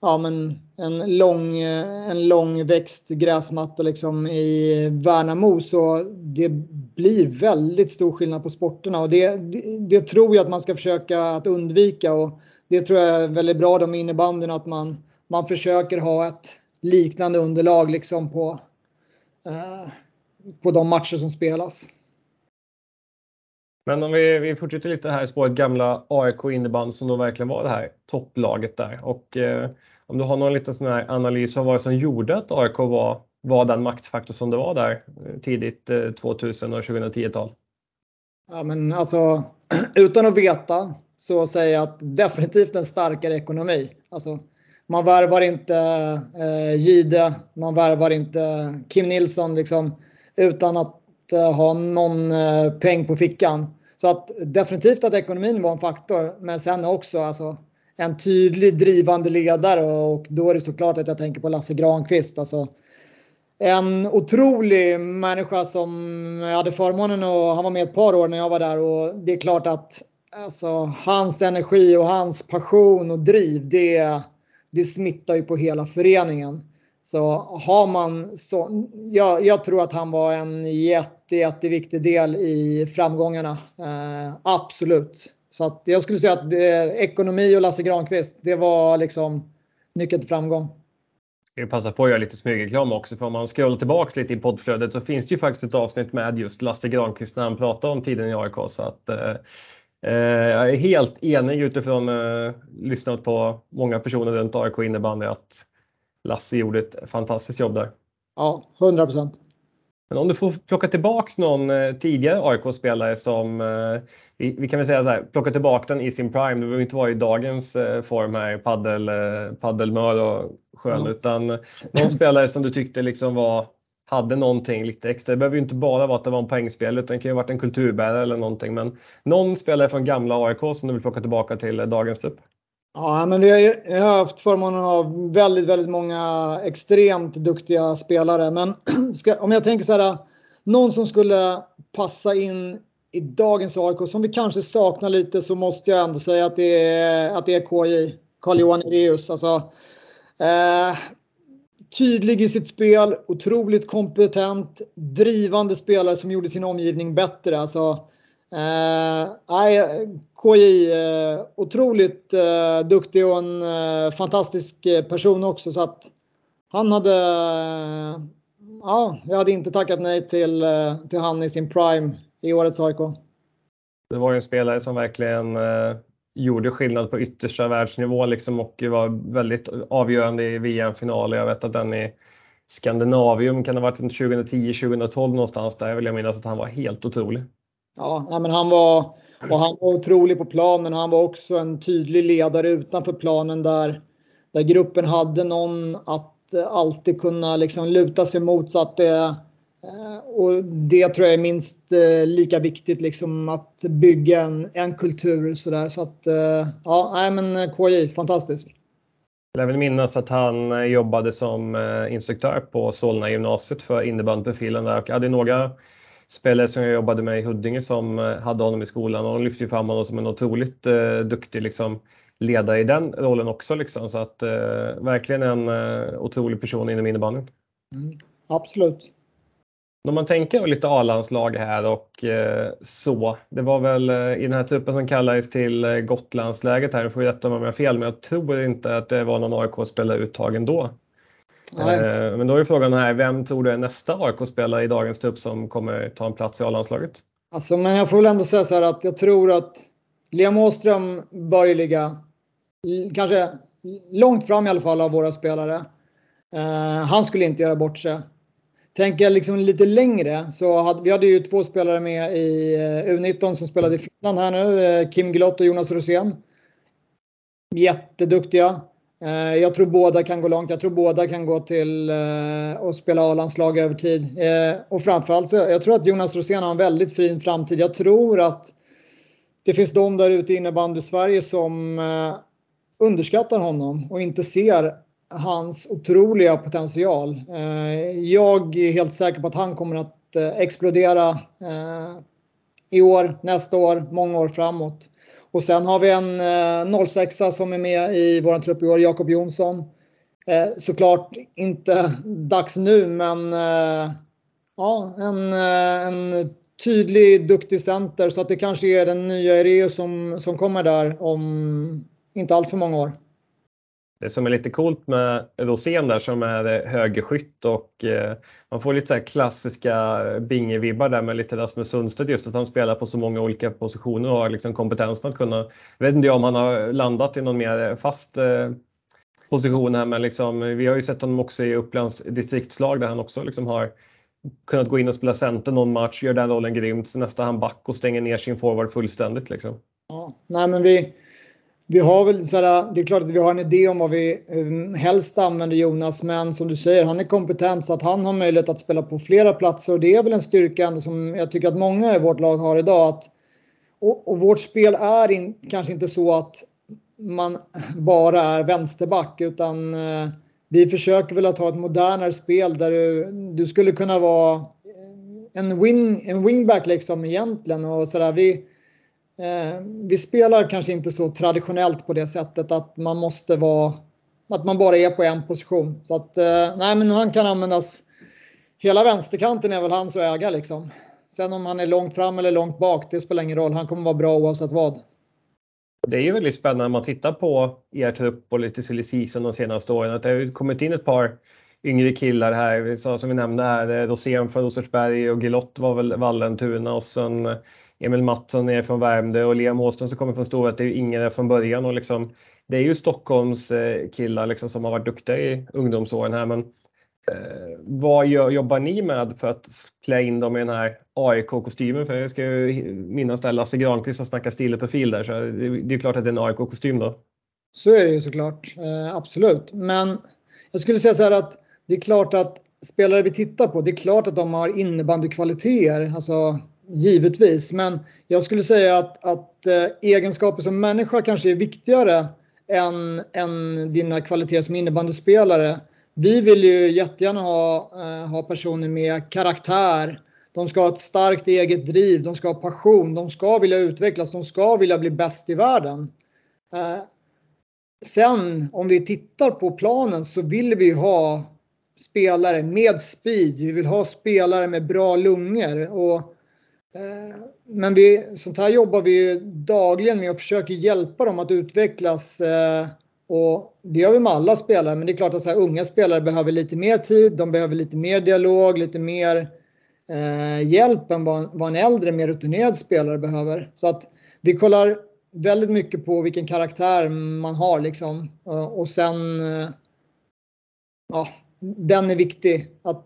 ja, men en, lång, en lång växt gräsmatta liksom i Värnamo så det blir väldigt stor skillnad på sporterna och det, det, det, tror jag att man ska försöka att undvika och det tror jag är väldigt bra de innebandyn att man, man försöker ha ett liknande underlag liksom på, eh, på de matcher som spelas. Men om vi, vi fortsätter lite här i spåret gamla AIK innebandy som då verkligen var det här topplaget där och eh, om du har någon liten sån här analys av vad som gjorde att AIK var, var den maktfaktor som det var där eh, tidigt 2000 eh, och 2010-tal? Ja, men alltså utan att veta så säger jag att definitivt en starkare ekonomi. Alltså, man värvar inte eh, Gide, man värvar inte Kim Nilsson liksom, utan att eh, ha någon eh, peng på fickan. Så att definitivt att ekonomin var en faktor, men sen också alltså en tydlig drivande ledare och då är det såklart att jag tänker på Lasse Granqvist. Alltså, en otrolig människa som jag hade förmånen att han var med ett par år när jag var där och det är klart att alltså, hans energi och hans passion och driv det, det smittar ju på hela föreningen. Så har man så, jag, jag tror att han var en jätte jätteviktig del i framgångarna. Eh, absolut. Så att jag skulle säga att det, ekonomi och Lasse Granqvist, det var liksom nyckeln till framgång. Jag passa på att göra lite smygreklam också, för om man scrollar tillbaks lite i poddflödet så finns det ju faktiskt ett avsnitt med just Lasse Granqvist när han pratar om tiden i AIK. Så att, eh, jag är helt enig utifrån eh, lyssnat på många personer runt AIK innebandy att Lasse gjorde ett fantastiskt jobb där. Ja, 100 procent. Men om du får plocka tillbaks någon eh, tidigare AIK-spelare som, eh, vi, vi, kan väl säga så här, plocka tillbaka den i sin prime. Det behöver inte vara i dagens eh, form här, paddel, paddelmör och skön, mm. utan någon spelare som du tyckte liksom var, hade någonting lite extra. Det behöver ju inte bara vara att det var en poängspel, utan det kan ju ha varit en kulturbärare eller någonting. Men någon spelare från gamla AIK som du vill plocka tillbaka till dagens trupp? Ja, men vi har, jag har haft förmånen av väldigt, väldigt många extremt duktiga spelare. Men ska, om jag tänker så här, någon som skulle passa in i dagens AIK som vi kanske saknar lite så måste jag ändå säga att det är, att det är KJ, Carl-Johan Ereus. Alltså, eh, tydlig i sitt spel, otroligt kompetent, drivande spelare som gjorde sin omgivning bättre. Alltså, eh, KJ eh, otroligt eh, duktig och en eh, fantastisk person också så att han hade eh, ja, jag hade inte tackat nej till, eh, till han i sin prime i årets AIK. Det var ju en spelare som verkligen eh, gjorde skillnad på yttersta världsnivå liksom och var väldigt avgörande i VM-finaler. Jag vet att den i Skandinavium kan ha varit 2010-2012 någonstans där. vill Jag minnas att han var helt otrolig. Ja, men han var och han var otrolig på planen och han var också en tydlig ledare utanför planen där, där gruppen hade någon att eh, alltid kunna liksom luta sig mot. Så att det, och det tror jag är minst eh, lika viktigt liksom att bygga en, en kultur så där. Så att ja, nej men KJ, fantastisk. Jag vill minnas att han jobbade som instruktör på Solna gymnasiet för innebandyprofilen där och hade några spelare som jag jobbade med i Huddinge som eh, hade honom i skolan och de lyfte fram honom som en otroligt eh, duktig liksom, ledare i den rollen också. Liksom. Så att eh, verkligen en eh, otrolig person inom innebandyn. Mm, absolut. Om man tänker lite A-landslag här och eh, så. Det var väl eh, i den här truppen som kallades till eh, Gotlandsläget här, nu får rätta mig om jag har fel, men jag tror inte att det var någon AIK-spelare uttagen då. Eh, men då är frågan här, vem tror du är nästa AIK-spelare i dagens trupp som kommer ta en plats i A-landslaget? Alltså, men jag får väl ändå säga så här att jag tror att Liam Åström bör ligga kanske långt fram i alla fall av våra spelare. Han skulle inte göra bort sig. Tänker jag liksom lite längre så hade vi hade ju två spelare med i eh, U19 som spelade i Finland här nu. Eh, Kim Glott och Jonas Rosén. Jätteduktiga. Eh, jag tror båda kan gå långt. Jag tror båda kan gå till och spela A-landslag över tid. Och framförallt så jag tror att Jonas Rosén har en väldigt fin framtid. Jag tror att det finns de där ute i innebandy Sverige som underskattar honom och inte ser hans otroliga potential. Eh, jag är helt säker på att han kommer att eh, explodera eh, i år, nästa år, många år framåt. Och sen har vi en 06 som är med i vår trupp i år, Jakob Jonsson. Såklart inte dags nu, men ja, en, en tydlig, duktig center. Så att det kanske är den nya Ereus som, som kommer där om inte allt för många år. Det som är lite coolt med Rosén där som är högerskytt och eh, man får lite så klassiska Binge-vibbar där med lite Rasmus Sundstedt just att han spelar på så många olika positioner och har liksom kompetensen att kunna. Jag vet inte om han har landat i någon mer fast eh, position här men liksom, vi har ju sett honom också i Upplands distriktslag där han också liksom har kunnat gå in och spela center någon match, gör den rollen grymt, nästa han back och stänger ner sin forward fullständigt liksom. Ja, nej men vi vi har väl så här, det är klart att vi har en idé om vad vi um, helst använder Jonas, men som du säger, han är kompetent så att han har möjlighet att spela på flera platser och det är väl en styrka som jag tycker att många i vårt lag har idag. Att, och, och vårt spel är in, kanske inte så att man bara är vänsterback utan eh, vi försöker väl att ha ett modernare spel där du, du skulle kunna vara en, wing, en wingback liksom egentligen och sådär. Vi, Eh, vi spelar kanske inte så traditionellt på det sättet att man måste vara att man bara är på en position. Så att eh, nej, men han kan användas. Hela vänsterkanten är väl hans att äga liksom. Sen om han är långt fram eller långt bak, det spelar ingen roll. Han kommer vara bra oavsett vad. Det är ju väldigt spännande när man tittar på er trupp och lite silly season de senaste åren. Att det har kommit in ett par yngre killar här. Som vi nämnde här, eh, Rosén från Rosersberg och Gilott var väl Vallentuna och sen Emil Mattsson är från Värmdö och Liam Åström som kommer från Storvreta. Det är ju ingen där från början och liksom, det är ju Stockholms eh, killar liksom som har varit duktiga i ungdomsåren här. Men Eh, vad gör, jobbar ni med för att klä in dem i den här AIK-kostymen? För jag ska ju minnas där Lasse Granqvist har snackat stilprofil. där, så det, det är klart att det är en AIK-kostym då. Så är det ju såklart, eh, absolut. Men jag skulle säga så här att det är klart att spelare vi tittar på, det är klart att de har innebandykvaliteter, alltså givetvis. Men jag skulle säga att, att eh, egenskaper som människa kanske är viktigare än, än dina kvaliteter som innebandyspelare vi vill ju jättegärna ha, eh, ha personer med karaktär. De ska ha ett starkt eget driv, de ska ha passion, de ska vilja utvecklas, de ska vilja bli bäst i världen. Eh, sen om vi tittar på planen så vill vi ha spelare med speed. Vi vill ha spelare med bra lungor. Och, Eh, men vi, sånt här jobbar vi dagligen med och försöker hjälpa dem att utvecklas eh, och det gör vi med alla spelare, men det är klart att så här, unga spelare behöver lite mer tid, de behöver lite mer dialog, lite mer eh, hjälp än vad, vad en äldre, mer rutinerad spelare behöver. Så att vi kollar väldigt mycket på vilken karaktär man har liksom. Och sen, eh, ja, den är viktig. Att,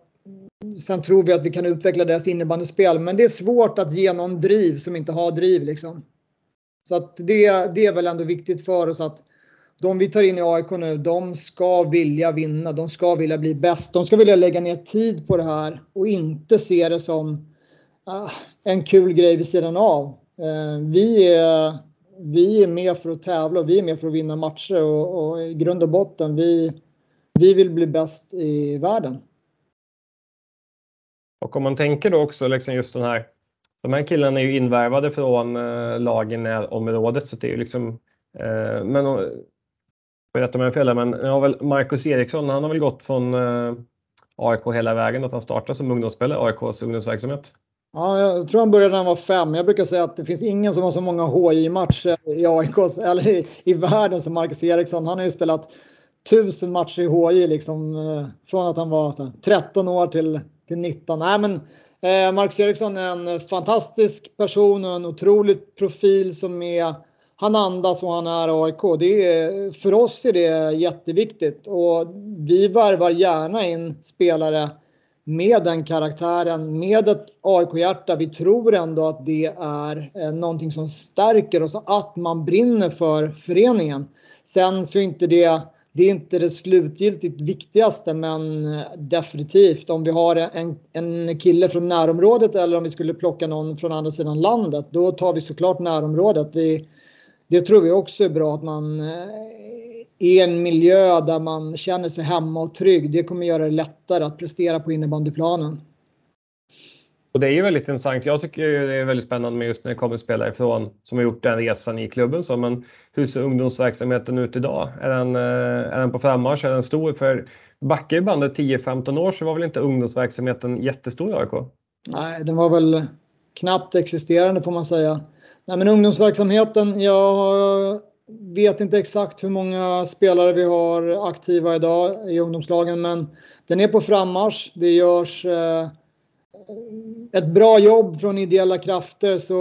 sen tror vi att vi kan utveckla deras innebandyspel, men det är svårt att ge någon driv som inte har driv liksom. Så att det, det är väl ändå viktigt för oss att de vi tar in i AIK nu, de ska vilja vinna. De ska vilja bli bäst. De ska vilja lägga ner tid på det här och inte se det som uh, en kul grej vid sidan av. Uh, vi, är, vi är med för att tävla och vi är med för att vinna matcher och, och i grund och botten, vi, vi vill bli bäst i världen. Och om man tänker då också liksom just den här, de här killarna är ju invärvade från eh, lagen i området så det är ju liksom eh, men rätta mig om jag fel men jag har väl Marcus Eriksson, han har väl gått från eh, AIK hela vägen, att han startade som ungdomsspelare AIKs ungdomsverksamhet. Ja, jag tror han började när han var fem. Jag brukar säga att det finns ingen som har så många HJ-matcher i AIK eller i, i världen som Marcus Eriksson. Han har ju spelat tusen matcher i HJ liksom eh, från att han var så, 13 år till, till 19. Nej, men eh, Marcus Eriksson är en fantastisk person och en otrolig profil som är han andas och han är AIK. Det är, för oss är det jätteviktigt och vi värvar gärna in spelare med den karaktären, med ett AIK-hjärta. Vi tror ändå att det är eh, någonting som stärker oss, att man brinner för föreningen. Sen så är inte det, det är inte det slutgiltigt viktigaste, men eh, definitivt om vi har en, en kille från närområdet eller om vi skulle plocka någon från andra sidan landet, då tar vi såklart närområdet. Vi, det tror vi också är bra att man eh, är i en miljö där man känner sig hemma och trygg. Det kommer göra det lättare att prestera på innebandyplanen. Och det är ju väldigt intressant. Jag tycker det är väldigt spännande med just när det kommer spelare ifrån som har gjort den resan i klubben. Så, men hur ser ungdomsverksamheten ut idag? Är den, eh, är den på frammarsch? Är den stor? För backar ju bandet 10-15 år så var väl inte ungdomsverksamheten jättestor i AIK? Nej, den var väl knappt existerande får man säga. Nej, men ungdomsverksamheten, jag vet inte exakt hur många spelare vi har aktiva idag i ungdomslagen, men den är på frammarsch. Det görs eh, ett bra jobb från ideella krafter så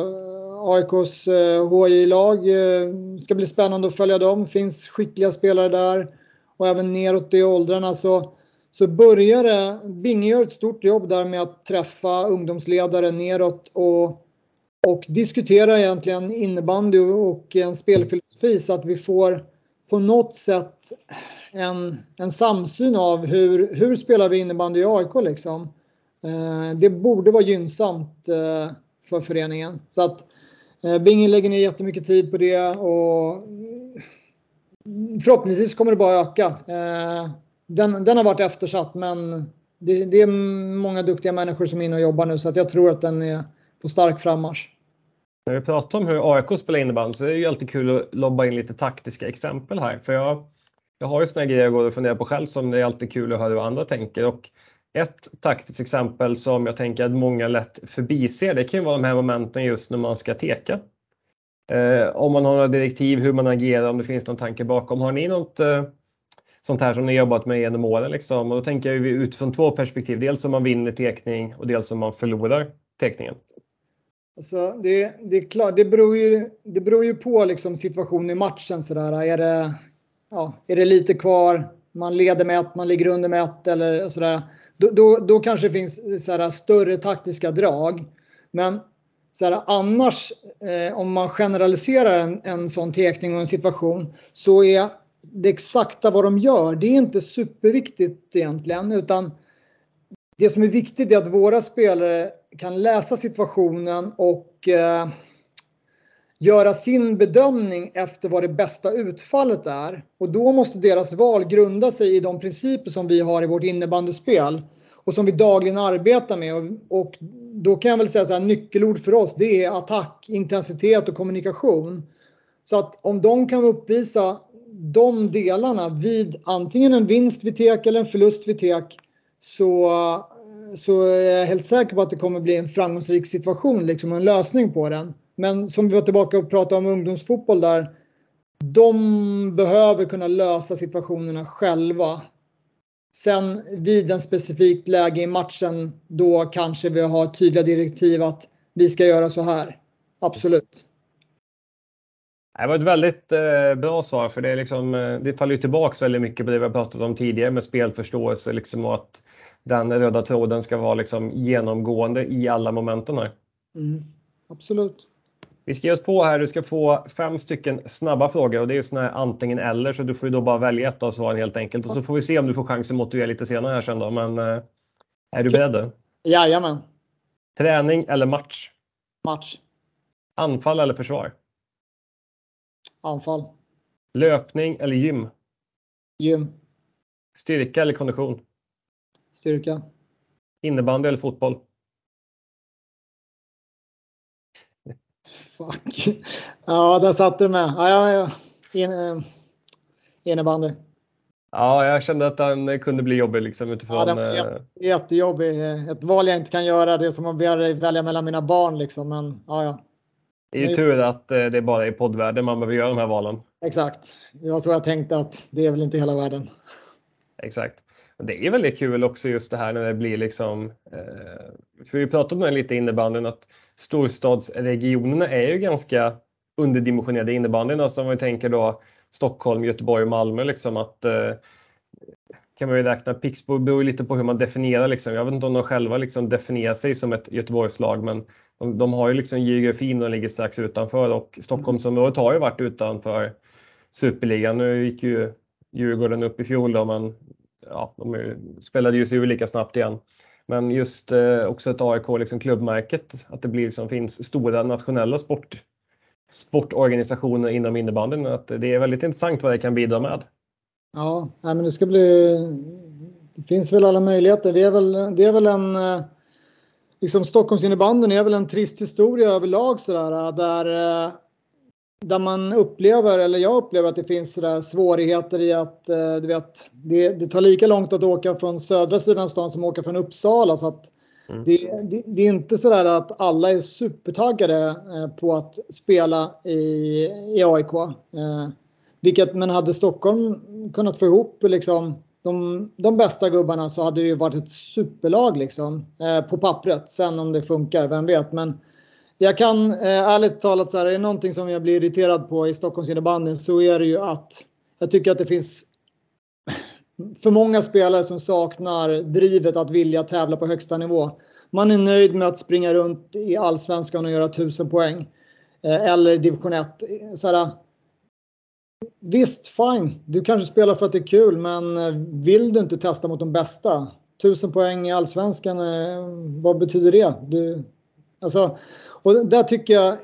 eh, AIKs HJ-lag, eh, eh, ska bli spännande att följa dem. Det finns skickliga spelare där och även neråt i åldrarna så så börjar det, Binge gör ett stort jobb där med att träffa ungdomsledare neråt och och diskutera egentligen innebandy och en spelfilosofi så att vi får på något sätt en, en samsyn av hur, hur spelar vi innebandy i AIK liksom. Eh, det borde vara gynnsamt eh, för föreningen. Så att eh, Bingen lägger ner jättemycket tid på det och förhoppningsvis kommer det bara öka. Den, den har varit eftersatt men det, det, är många duktiga människor som är inne och jobbar nu så att jag tror att den är på stark frammarsch. När vi pratar om hur AIK spelar innebandy så är det ju alltid kul att lobba in lite taktiska exempel här. För jag, jag har ju såna grejer jag går och funderar på själv som det är alltid kul att höra vad andra tänker. Och ett taktiskt exempel som jag tänker att många lätt förbiser, det kan ju vara de här momenten just när man ska teka. Eh, om man har några direktiv, hur man agerar, om det finns någon tanke bakom. Har ni något eh, sånt här som ni jobbat med genom åren? Liksom? Och då tänker jag utifrån två perspektiv. Dels om man vinner tekning och dels om man förlorar tekningen. Alltså, det, det är klart, det beror ju, det beror ju på liksom situationen i matchen. Sådär. Är, det, ja, är det lite kvar, man leder med ett, man ligger under med ett eller sådär. Då, då, då kanske det finns sådär, större taktiska drag. Men sådär, annars, eh, om man generaliserar en, en sån tekning och en situation så är det exakta vad de gör, det är inte superviktigt egentligen. Utan det som är viktigt är att våra spelare kan läsa situationen och eh, göra sin bedömning efter vad det bästa utfallet är. Och då måste deras val grunda sig i de principer som vi har i vårt innebandyspel och som vi dagligen arbetar med. Och, då kan jag väl säga att nyckelord för oss det är attack, intensitet och kommunikation. Så att om de kan uppvisa de delarna vid antingen en vinst vid tek eller en förlust vid tek så, så är jag helt säker på att det kommer bli en framgångsrik situation, liksom en lösning på den. Men som vi var tillbaka och pratade om ungdomsfotboll där. De behöver kunna lösa situationerna själva. Sen vid en specifikt läge i matchen, då kanske vi har tydliga direktiv att vi ska göra så här. Absolut. Det var ett väldigt eh, bra svar för det, är liksom, eh, det faller ju tillbaka väldigt mycket på det vi har pratat om tidigare med spelförståelse liksom, och att den röda tråden ska vara liksom, genomgående i alla momenten här. Mm, absolut. Vi ska ge oss på här. Du ska få fem stycken snabba frågor och det är såna här antingen eller så du får ju då bara välja ett av svaren helt enkelt och så får vi se om du får chansen att motivera lite senare här sen då. Men eh, är du beredd? Jajamän. Träning eller match? Match. Anfall eller försvar? Anfall. Löpning eller gym? Gym. Styrka eller kondition? Styrka. Innebandy eller fotboll? Fuck. Ja, där satte du med. Ja, ja, ja. In, äh, innebandy. Ja, jag kände att den kunde bli jobbig liksom utifrån. Ja, den var jätte, jättejobbig. Ett val jag inte kan göra. Det är som att välja mellan mina barn liksom. Men ja, ja. Det är ju tur att eh, det är bara i poddvärlden man behöver göra de här valen. Exakt. Det var så jag tänkte att det är väl inte hela världen. Exakt. Det är väldigt kul också just det här när det blir liksom. Eh, för vi pratade om det lite innebandyn att storstadsregionerna är ju ganska underdimensionerade innebandyn. Alltså om vi tänker då Stockholm, Göteborg och Malmö liksom att eh, kan man ju räkna. Pixbo beror lite på hur man definierar. Liksom. Jag vet inte om de själva liksom definierar sig som ett Göteborgslag, men de, de har ju liksom geografin och ligger strax utanför och Stockholmsområdet har ju varit utanför superligan. Nu gick ju Djurgården upp i fjol då, men ja, de spelade ju sig ur lika snabbt igen. Men just eh, också ett AIK, liksom klubbmärket, att det blir, liksom, finns stora nationella sport, sportorganisationer inom innebandyn. Att det är väldigt intressant vad det kan bidra med. Ja, men det ska bli. Det finns väl alla möjligheter. Det är väl, det är väl en. Eh, liksom Stockholmsinnebandyn är väl en trist historia överlag sådär där. Eh, där man upplever, eller jag upplever att det finns sådär svårigheter i att eh, du vet, det, det tar lika långt att åka från södra sidan stan som att åka från Uppsala. Så att mm. det, det, det, är inte sådär att alla är supertaggade på att spela i, i AIK. Vilket, men hade Stockholm kunnat få ihop liksom de, de bästa gubbarna så hade det ju varit ett superlag liksom eh, på pappret. Sen om det funkar, vem vet. Men jag kan eh, ärligt talat så här, är det någonting som jag blir irriterad på i Stockholms innebandyn så är det ju att jag tycker att det finns för många spelare som saknar drivet att vilja tävla på högsta nivå. Man är nöjd med att springa runt i allsvenskan och göra tusen poäng. Eh, eller division 1. Så här, Visst, fine. Du kanske spelar för att det är kul, men eh, vill du inte testa mot de bästa? Tusen poäng i allsvenskan, eh, vad betyder det? Du, alltså, och där tycker jag eh,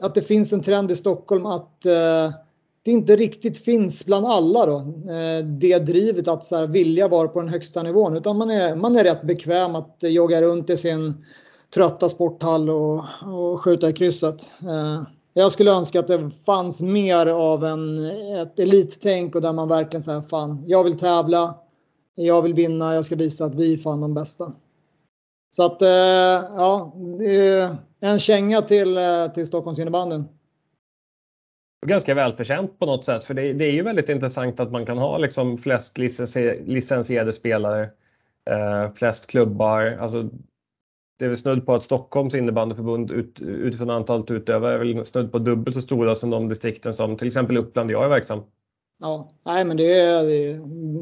att det finns en trend i Stockholm att eh, det inte riktigt finns bland alla då, eh, det drivet att så här, vilja vara på den högsta nivån. Utan man är, man är rätt bekväm att jogga runt i sin trötta sporthall och, och skjuta i krysset. Eh, jag skulle önska att det fanns mer av en, ett elittänk och där man verkligen säger fan, jag vill tävla. jag vill vinna, jag ska visa att vi är fan de bästa. Så att eh, ja, en känga till, eh, till Stockholms innebandyn. Ganska välförtjänt på något sätt, för det, det, är ju väldigt intressant att man kan ha liksom flest licensierade spelare, eh, flest klubbar. Alltså, det är väl snudd på att Stockholms innebandyförbund ut, utifrån antalet utövare är väl snudd på dubbelt så stora som de distrikten som till exempel Uppland jag är verksam. Ja, nej men det är,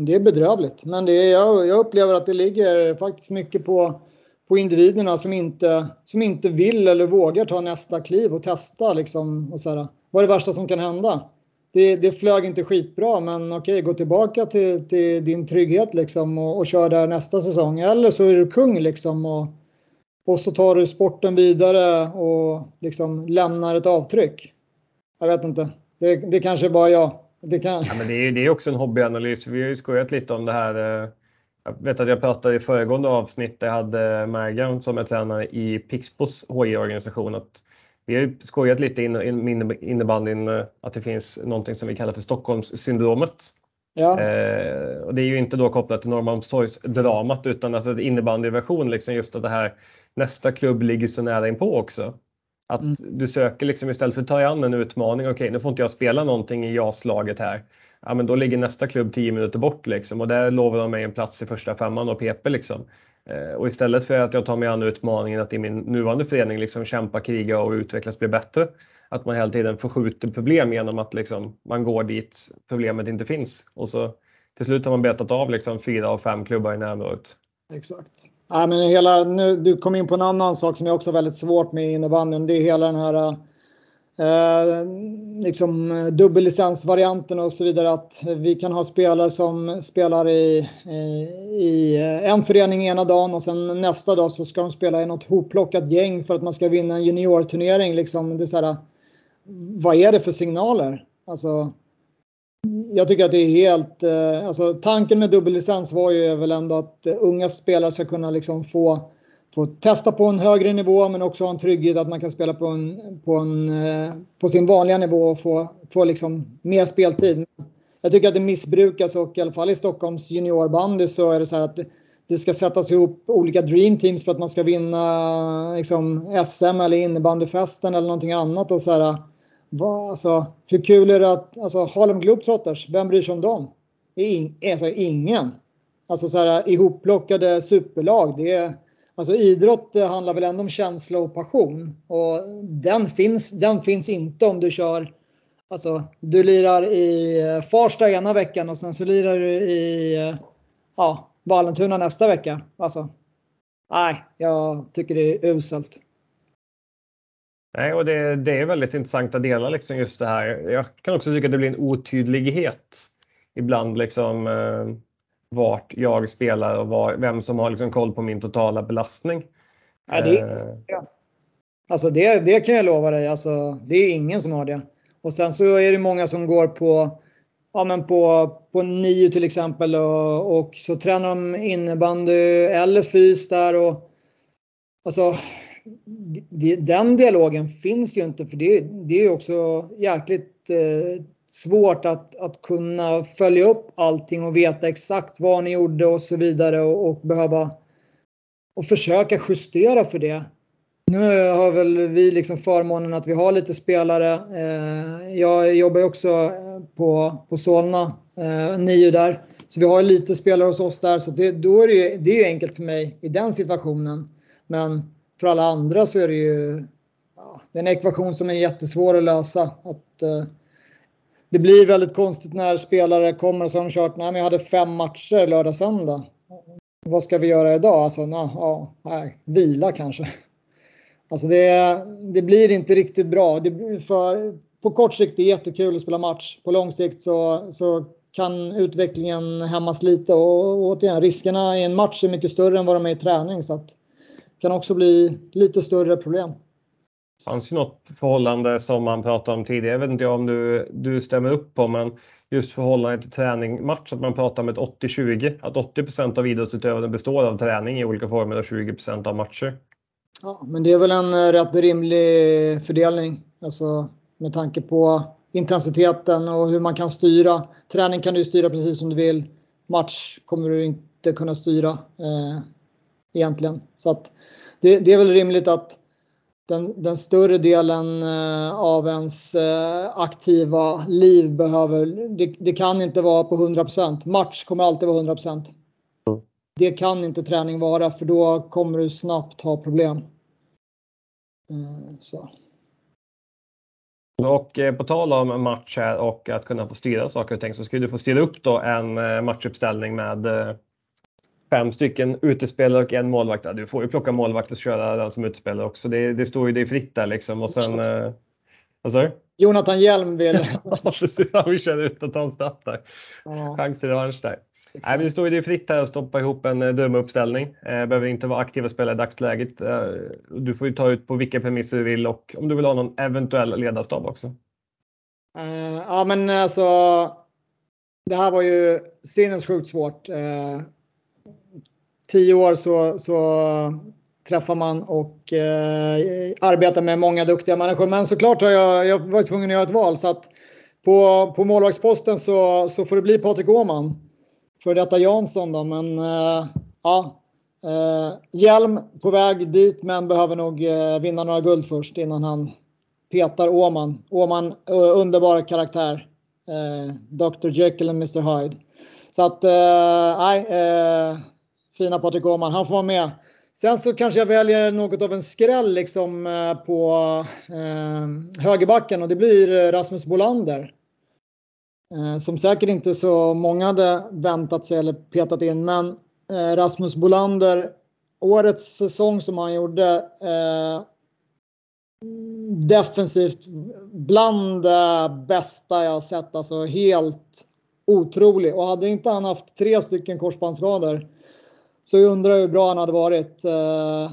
det är bedrövligt. Men det är, jag, jag upplever att det ligger faktiskt mycket på, på individerna som inte, som inte vill eller vågar ta nästa kliv och testa liksom. Och så här, vad är det värsta som kan hända? Det, det flög inte skitbra, men okej, gå tillbaka till, till din trygghet liksom och, och kör där nästa säsong. Eller så är du kung liksom och, och så tar du sporten vidare och liksom lämnar ett avtryck. Jag vet inte. Det, det kanske är bara jag. Det, kan... ja, men det, är, det är också en hobbyanalys. Vi har ju skojat lite om det här. Eh, jag vet att jag pratade i föregående avsnitt där jag hade Mergan som är tränare i Pixbos HI-organisation. Vi har skojat lite in, innebandyn eh, att det finns någonting som vi kallar för Stockholmssyndromet. Ja. Eh, och det är ju inte då kopplat till Norrmalmstorgsdramat utan alltså innebandyversion, liksom just att det här nästa klubb ligger så nära inpå också. Att mm. du söker liksom istället för att ta dig an en utmaning. Okej, okay, nu får inte jag spela någonting i JAS-laget här. Ja, men då ligger nästa klubb 10 minuter bort liksom och där lovar de mig en plats i första femman och PP liksom. Eh, och istället för att jag tar mig an utmaningen att i min nuvarande förening liksom kämpa, kriga och utvecklas, bli bättre. Att man hela tiden förskjuter problem genom att liksom man går dit problemet inte finns. Och så till slut har man betat av liksom fyra av fem klubbar i närområdet. Exakt. Ja, men hela, nu, du kom in på en annan sak som jag också har väldigt svårt med i innebandyn. Det är hela den här eh, liksom eh, dubbellicensvarianten och så vidare. Att vi kan ha spelare som spelar i, i eh, en förening ena dagen och sen nästa dag så ska de spela i något hopplockat gäng för att man ska vinna en juniorturnering. Liksom, det är så här, vad är det för signaler? Alltså, jag tycker att det är helt, eh, alltså tanken med dubbellicens var ju väl ändå att unga spelare ska kunna liksom få, få testa på en högre nivå men också ha en trygghet att man kan spela på, en, på, en, eh, på sin vanliga nivå och få, få liksom mer speltid. Jag tycker att det missbrukas och i alla fall i Stockholms juniorbandy så är det så här att det ska sättas ihop olika dreamteams för att man ska vinna liksom, SM eller innebandyfesten eller någonting annat och så här va, alltså, hur kul är det att, alltså Harlem Globetrotters, vem bryr sig om dem? In, alltså ingen. Alltså så här ihopplockade superlag, det är, alltså idrott eh, handlar väl ändå om känsla och passion. Och den finns, den finns inte om du kör, alltså du lirar i eh, Farsta ena veckan och sen så lirar du i, eh, ja, Vallentuna nästa vecka. Alltså, nej, jag tycker det är uselt. Nej, och det, det är väldigt intressanta delar, liksom just det här. Jag kan också tycka att det blir en otydlighet ibland, liksom eh, vart jag spelar och var, vem som har liksom koll på min totala belastning. Ja, det, eh. ja. Alltså det, det kan jag lova dig, alltså, det är ingen som har det. Och sen så är det många som går på, ja, men på, på nio till exempel och, och så tränar de innebandy eller fys där. Och, alltså, den dialogen finns ju inte för det, det är också jäkligt eh, svårt att, att kunna följa upp allting och veta exakt vad ni gjorde och så vidare och, och behöva och försöka justera för det. Nu har väl vi liksom förmånen att vi har lite spelare. Eh, jag jobbar också eh, på, på Solna, eh, nio där. Så vi har lite spelare hos oss där så det, då är det, det är enkelt för mig i den situationen. Men för alla andra så är det ju ja, det är en ekvation som är jättesvår att lösa. Att, eh, det blir väldigt konstigt när spelare kommer och så har de kört, nej men jag hade fem matcher lördag söndag. Vad ska vi göra idag? Alltså, na, ja, nej, vila kanske. Alltså det, det blir inte riktigt bra. Det, för, på kort sikt är det jättekul att spela match. På lång sikt så, så kan utvecklingen hämmas lite och, och återigen riskerna i en match är mycket större än vad de är i träning. Så att, kan också bli lite större problem. Det fanns ju något förhållande som man pratade om tidigare, jag vet inte om du, du stämmer upp på, men just förhållandet till träning match, att man pratar om ett 80-20, att 80% av idrottsutövande består av träning i olika former och 20% av matcher. Ja, men det är väl en eh, rätt rimlig fördelning, alltså med tanke på intensiteten och hur man kan styra. Träning kan du styra precis som du vill. match kommer du inte kunna styra eh, egentligen. Så att det, det, är väl rimligt att den, den större delen eh, av ens eh, aktiva liv behöver, det, det, kan inte vara på 100% Match kommer alltid vara 100 mm. Det kan inte träning vara för då kommer du snabbt ha problem. Eh, så. Och på tal om match här och att kunna få styra saker och ting så skulle du få styra upp då en matchuppställning med fem stycken utespelare och en målvakt. Du får ju plocka målvakt och köra den som utespelare också. Det, det står ju dig fritt där liksom. Och sen... Eh, du? Jonathan Hjelm vill... ja, precis. Han vill köra ut och ta en straff där. Ja. Chans till revansch där. Nej, men det står ju dig fritt här att stoppa ihop en eh, drömuppställning. Eh, behöver inte vara aktiva spelare i dagsläget. Eh, du får ju ta ut på vilka premisser du vill och om du vill ha någon eventuell ledarstab också. Uh, ja, men alltså. Det här var ju sinnessjukt svårt. Tio år så, så träffar man och eh, arbetar med många duktiga människor. Men såklart har jag, jag varit tvungen att göra ett val så att på, på målvaktsposten så, så får det bli Patrik Åhman för detta Jansson då, men eh, ja. Eh, Hjelm på väg dit, men behöver nog eh, vinna några guld först innan han petar Åman. Åman, eh, underbar karaktär. Eh, Dr Jekyll och Mr Hyde. Så att, eh, nej, fina Patrik Åman, han får vara med. Sen så kanske jag väljer något av en skräll liksom eh, på eh, högerbacken och det blir eh, Rasmus Bolander. Eh, som säkert inte så många hade väntat sig eller petat in. Men eh, Rasmus Bolander, årets säsong som han gjorde eh, defensivt bland det bästa jag sett. Alltså helt otrolig. Och hade inte han haft tre stycken korsbandsskador så jag undrar hur bra han hade varit. Eh,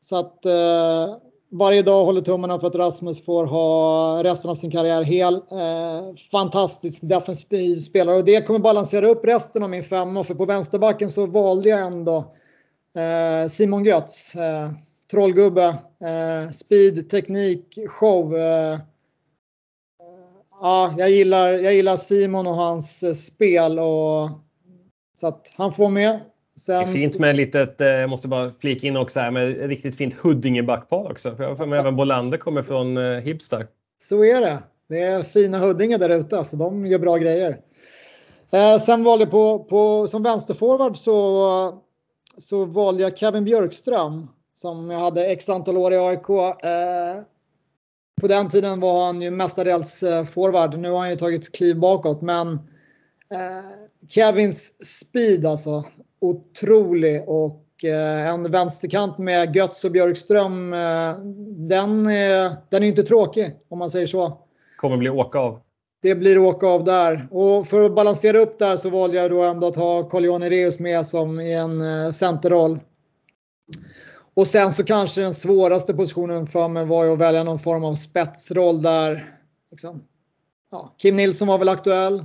så att eh, varje dag håller tummarna för att Rasmus får ha resten av sin karriär hel. Eh, fantastisk defensiv spelare och det kommer balansera upp resten av min femma för på vänsterbacken så valde jag ändå Simon Götz. Trollgubbe, speed, teknik, show. Ja, jag gillar, jag gillar Simon och hans spel och så att han får med. Sen... Det är fint med litet, jag eh, måste bara flika in också här med riktigt fint Huddinge-backpar också. För jag mig även Bolander kommer från eh, Hibstar. Så är det. Det är fina Huddinge där ute, så de gör bra grejer. Eh, sen valde jag på, på som vänsterforward så, så valde jag Kevin Björkström som jag hade x antal år i AIK. Eh, på den tiden var han ju mestadels eh, forward. Nu har han ju tagit kliv bakåt, men eh, Kevins speed alltså otrolig och eh, en vänsterkant med Götz och Björkström, eh, den, är, den är inte tråkig om man säger så. Kommer bli åka av. Det blir åka av där. Och för att balansera upp där så valde jag då ändå att ha Carl-Johan Ereus med som i en eh, centerroll. Och sen så kanske den svåraste positionen för mig var ju att välja någon form av spetsroll där. Liksom. Ja, Kim Nilsson var väl aktuell.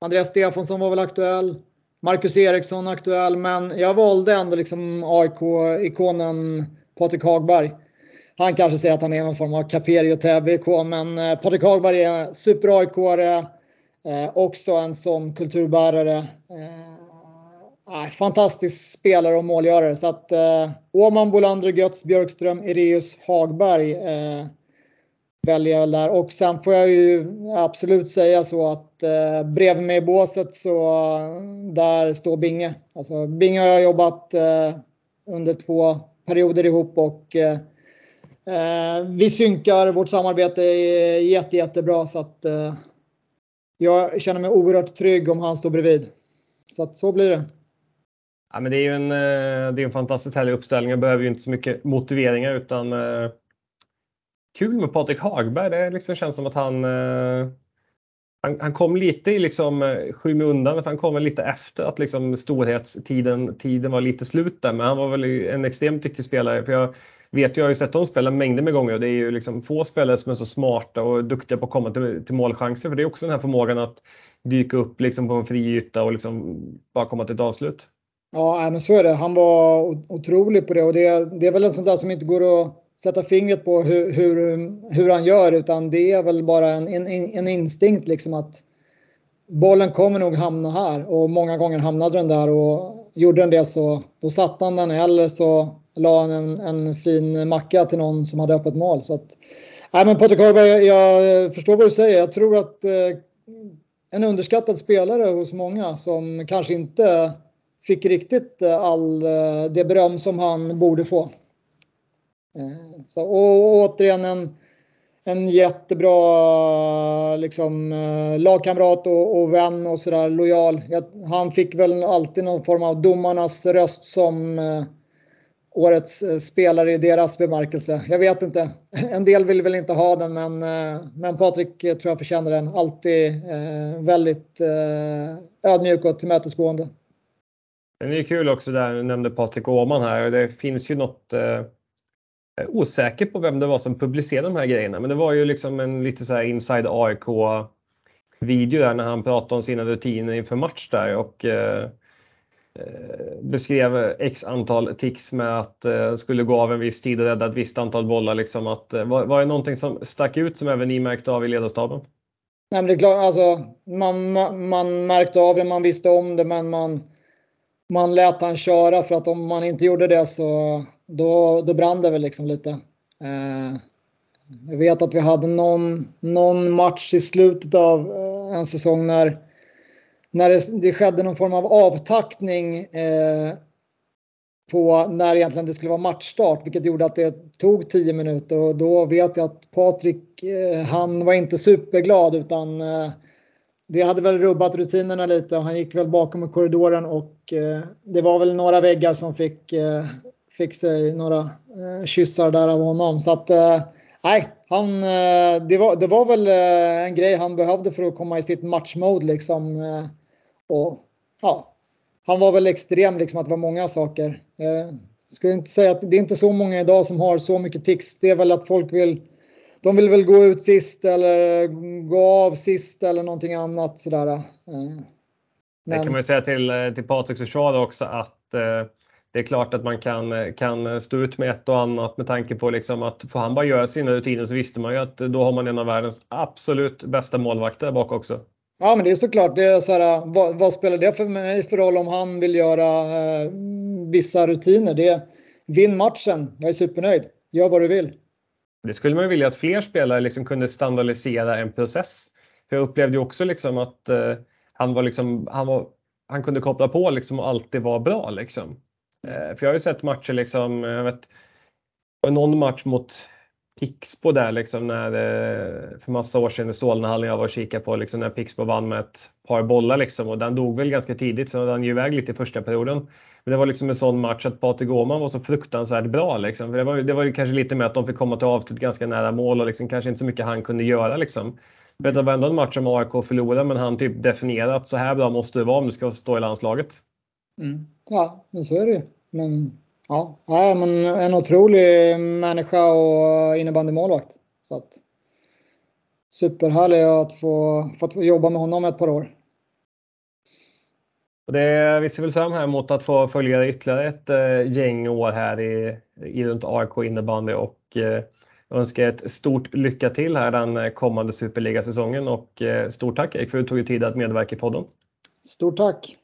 Andreas Stefansson var väl aktuell. Marcus Eriksson aktuell, men jag valde ändå liksom AIK-ikonen Patrik Hagberg. Han kanske säger att han är någon form av Caperi och Täby-ikon, men eh, Patrik Hagberg är super aik eh, också en sån kulturbärare. Eh, fantastisk spelare och målgörare. Så att eh, Åman, Bolander, Götz, Björkström, Ereus, Hagberg eh, väljer jag där. Och sen får jag ju absolut säga så att eh, bredvid mig i båset så där står Binge. Alltså Binge har jag jobbat eh, under två perioder ihop och eh, eh vi synkar. Vårt samarbete är jätte, jättebra så att eh, jag känner mig oerhört trygg om han står bredvid. Så att så blir det. Ja, men det är ju en, eh, det är en fantastiskt härlig uppställning. Jag behöver ju inte så mycket motiveringar utan eh, kul med Patrik Hagberg. Det liksom känns som att han, eh, han, han kom lite i liksom eh, skymundan, han kom lite efter att liksom storhetstiden tiden var lite slut där. Men han var väl en extremt viktig spelare. För jag vet, jag har ju sett honom spela mängder med gånger och det är ju liksom få spelare som är så smarta och duktiga på att komma till, till målchanser. För det är också den här förmågan att dyka upp liksom på en fri yta och liksom bara komma till ett avslut. Ja, men så är det. Han var otrolig på det och det, det är väl en sån där som inte går att sätta fingret på hur, hur, hur han gör utan det är väl bara en, en, en instinkt liksom att bollen kommer nog hamna här och många gånger hamnade den där och gjorde den det så då satte han den eller så la han en, en fin macka till någon som hade öppet mål. Så att, nej men Patrik Hörberg, jag, jag förstår vad du säger. Jag tror att eh, en underskattad spelare hos många som kanske inte fick riktigt eh, all eh, det beröm som han borde få. Eh, så, och, och återigen en en jättebra liksom, eh, lagkamrat och, och vän och sådär lojal. Han fick väl alltid någon form av domarnas röst som eh, årets eh, spelare i deras bemärkelse. Jag vet inte. En del vill väl inte ha den, men, men Patrik tror jag förtjänar den. Alltid eh, väldigt eh, ödmjuk och tillmötesgående. Det är kul också där du nämnde Patrik Åhman här. Det finns ju något eh Eh, osäker på vem det var som publicerade de här grejerna, men det var ju liksom en lite så här inside AIK video där när han pratade om sina rutiner inför match där och eh, eh, beskrev x antal tics med att eh, skulle gå av en viss tid och rädda ett visst antal bollar. Liksom att, eh, var, var det någonting som stack ut som även ni märkte av i ledarstaben? Nej, men det är klart, alltså, man, man, man märkte av det, man visste om det, men man, man lät han köra för att om man inte gjorde det så då, då brann det väl liksom lite. Eh, jag vet att vi hade någon, någon match i slutet av eh, en säsong när, när det, det skedde någon form av avtackning eh, på när egentligen det skulle vara matchstart, vilket gjorde att det tog tio minuter och då vet jag att Patrik, eh, han var inte superglad utan eh, det hade väl rubbat rutinerna lite och han gick väl bakom i korridoren och eh, det var väl några väggar som fick eh, fick sig några eh, kyssar där av honom. Så att eh, nej, han, eh, det, var, det var väl eh, en grej han behövde för att komma i sitt matchmode liksom. Och ja, han var väl extrem liksom att det var många saker. Eh, skulle inte säga att det är inte så många idag som har så mycket tics. Det är väl att folk vill de vill väl gå ut sist eller gå av sist eller någonting annat sådär. Men... Det kan man ju säga till, till Patriks försvar också att eh, det är klart att man kan, kan stå ut med ett och annat med tanke på liksom att får han bara göra sina rutiner så visste man ju att då har man en av världens absolut bästa målvakter bak också. Ja, men det är såklart. Det är så här, vad, vad, spelar det för mig för roll om han vill göra eh, vissa rutiner? Det vinn matchen. Jag är supernöjd. Gör vad du vill. Det skulle man ju vilja att fler spelare liksom kunde standardisera en process. För jag upplevde ju också liksom att eh, han var liksom, han var, han kunde koppla på liksom och alltid vara bra liksom. Eh, för jag har ju sett matcher liksom, eh, jag vet, någon match mot Pixbo där liksom när eh, för massa år sedan i Solnahallen jag var och kikade på liksom när Pixbo vann med ett par bollar liksom och den dog väl ganska tidigt för den ju iväg lite i första perioden. Men det var liksom en sån match att Patrik Åhman var så fruktansvärt bra liksom. För det var, det var kanske lite med att de fick komma till avslut ganska nära mål och liksom kanske inte så mycket han kunde göra liksom. Men det var ändå en match som AIK förlorade men han typ definierat så här bra måste du vara om du ska stå i landslaget. Mm. Ja, men så är det ju. Men ja, ja men en otrolig människa och innebandymålvakt. Så att, superhärlig att få, få jobba med honom ett par år. Och det, vi ser väl fram här emot att få följa ytterligare ett eh, gäng år här i, i runt AIK innebandy och eh, önskar ett stort lycka till här den kommande superligasäsongen och eh, stort tack Erik för att du tog dig tid att medverka i podden. Stort tack!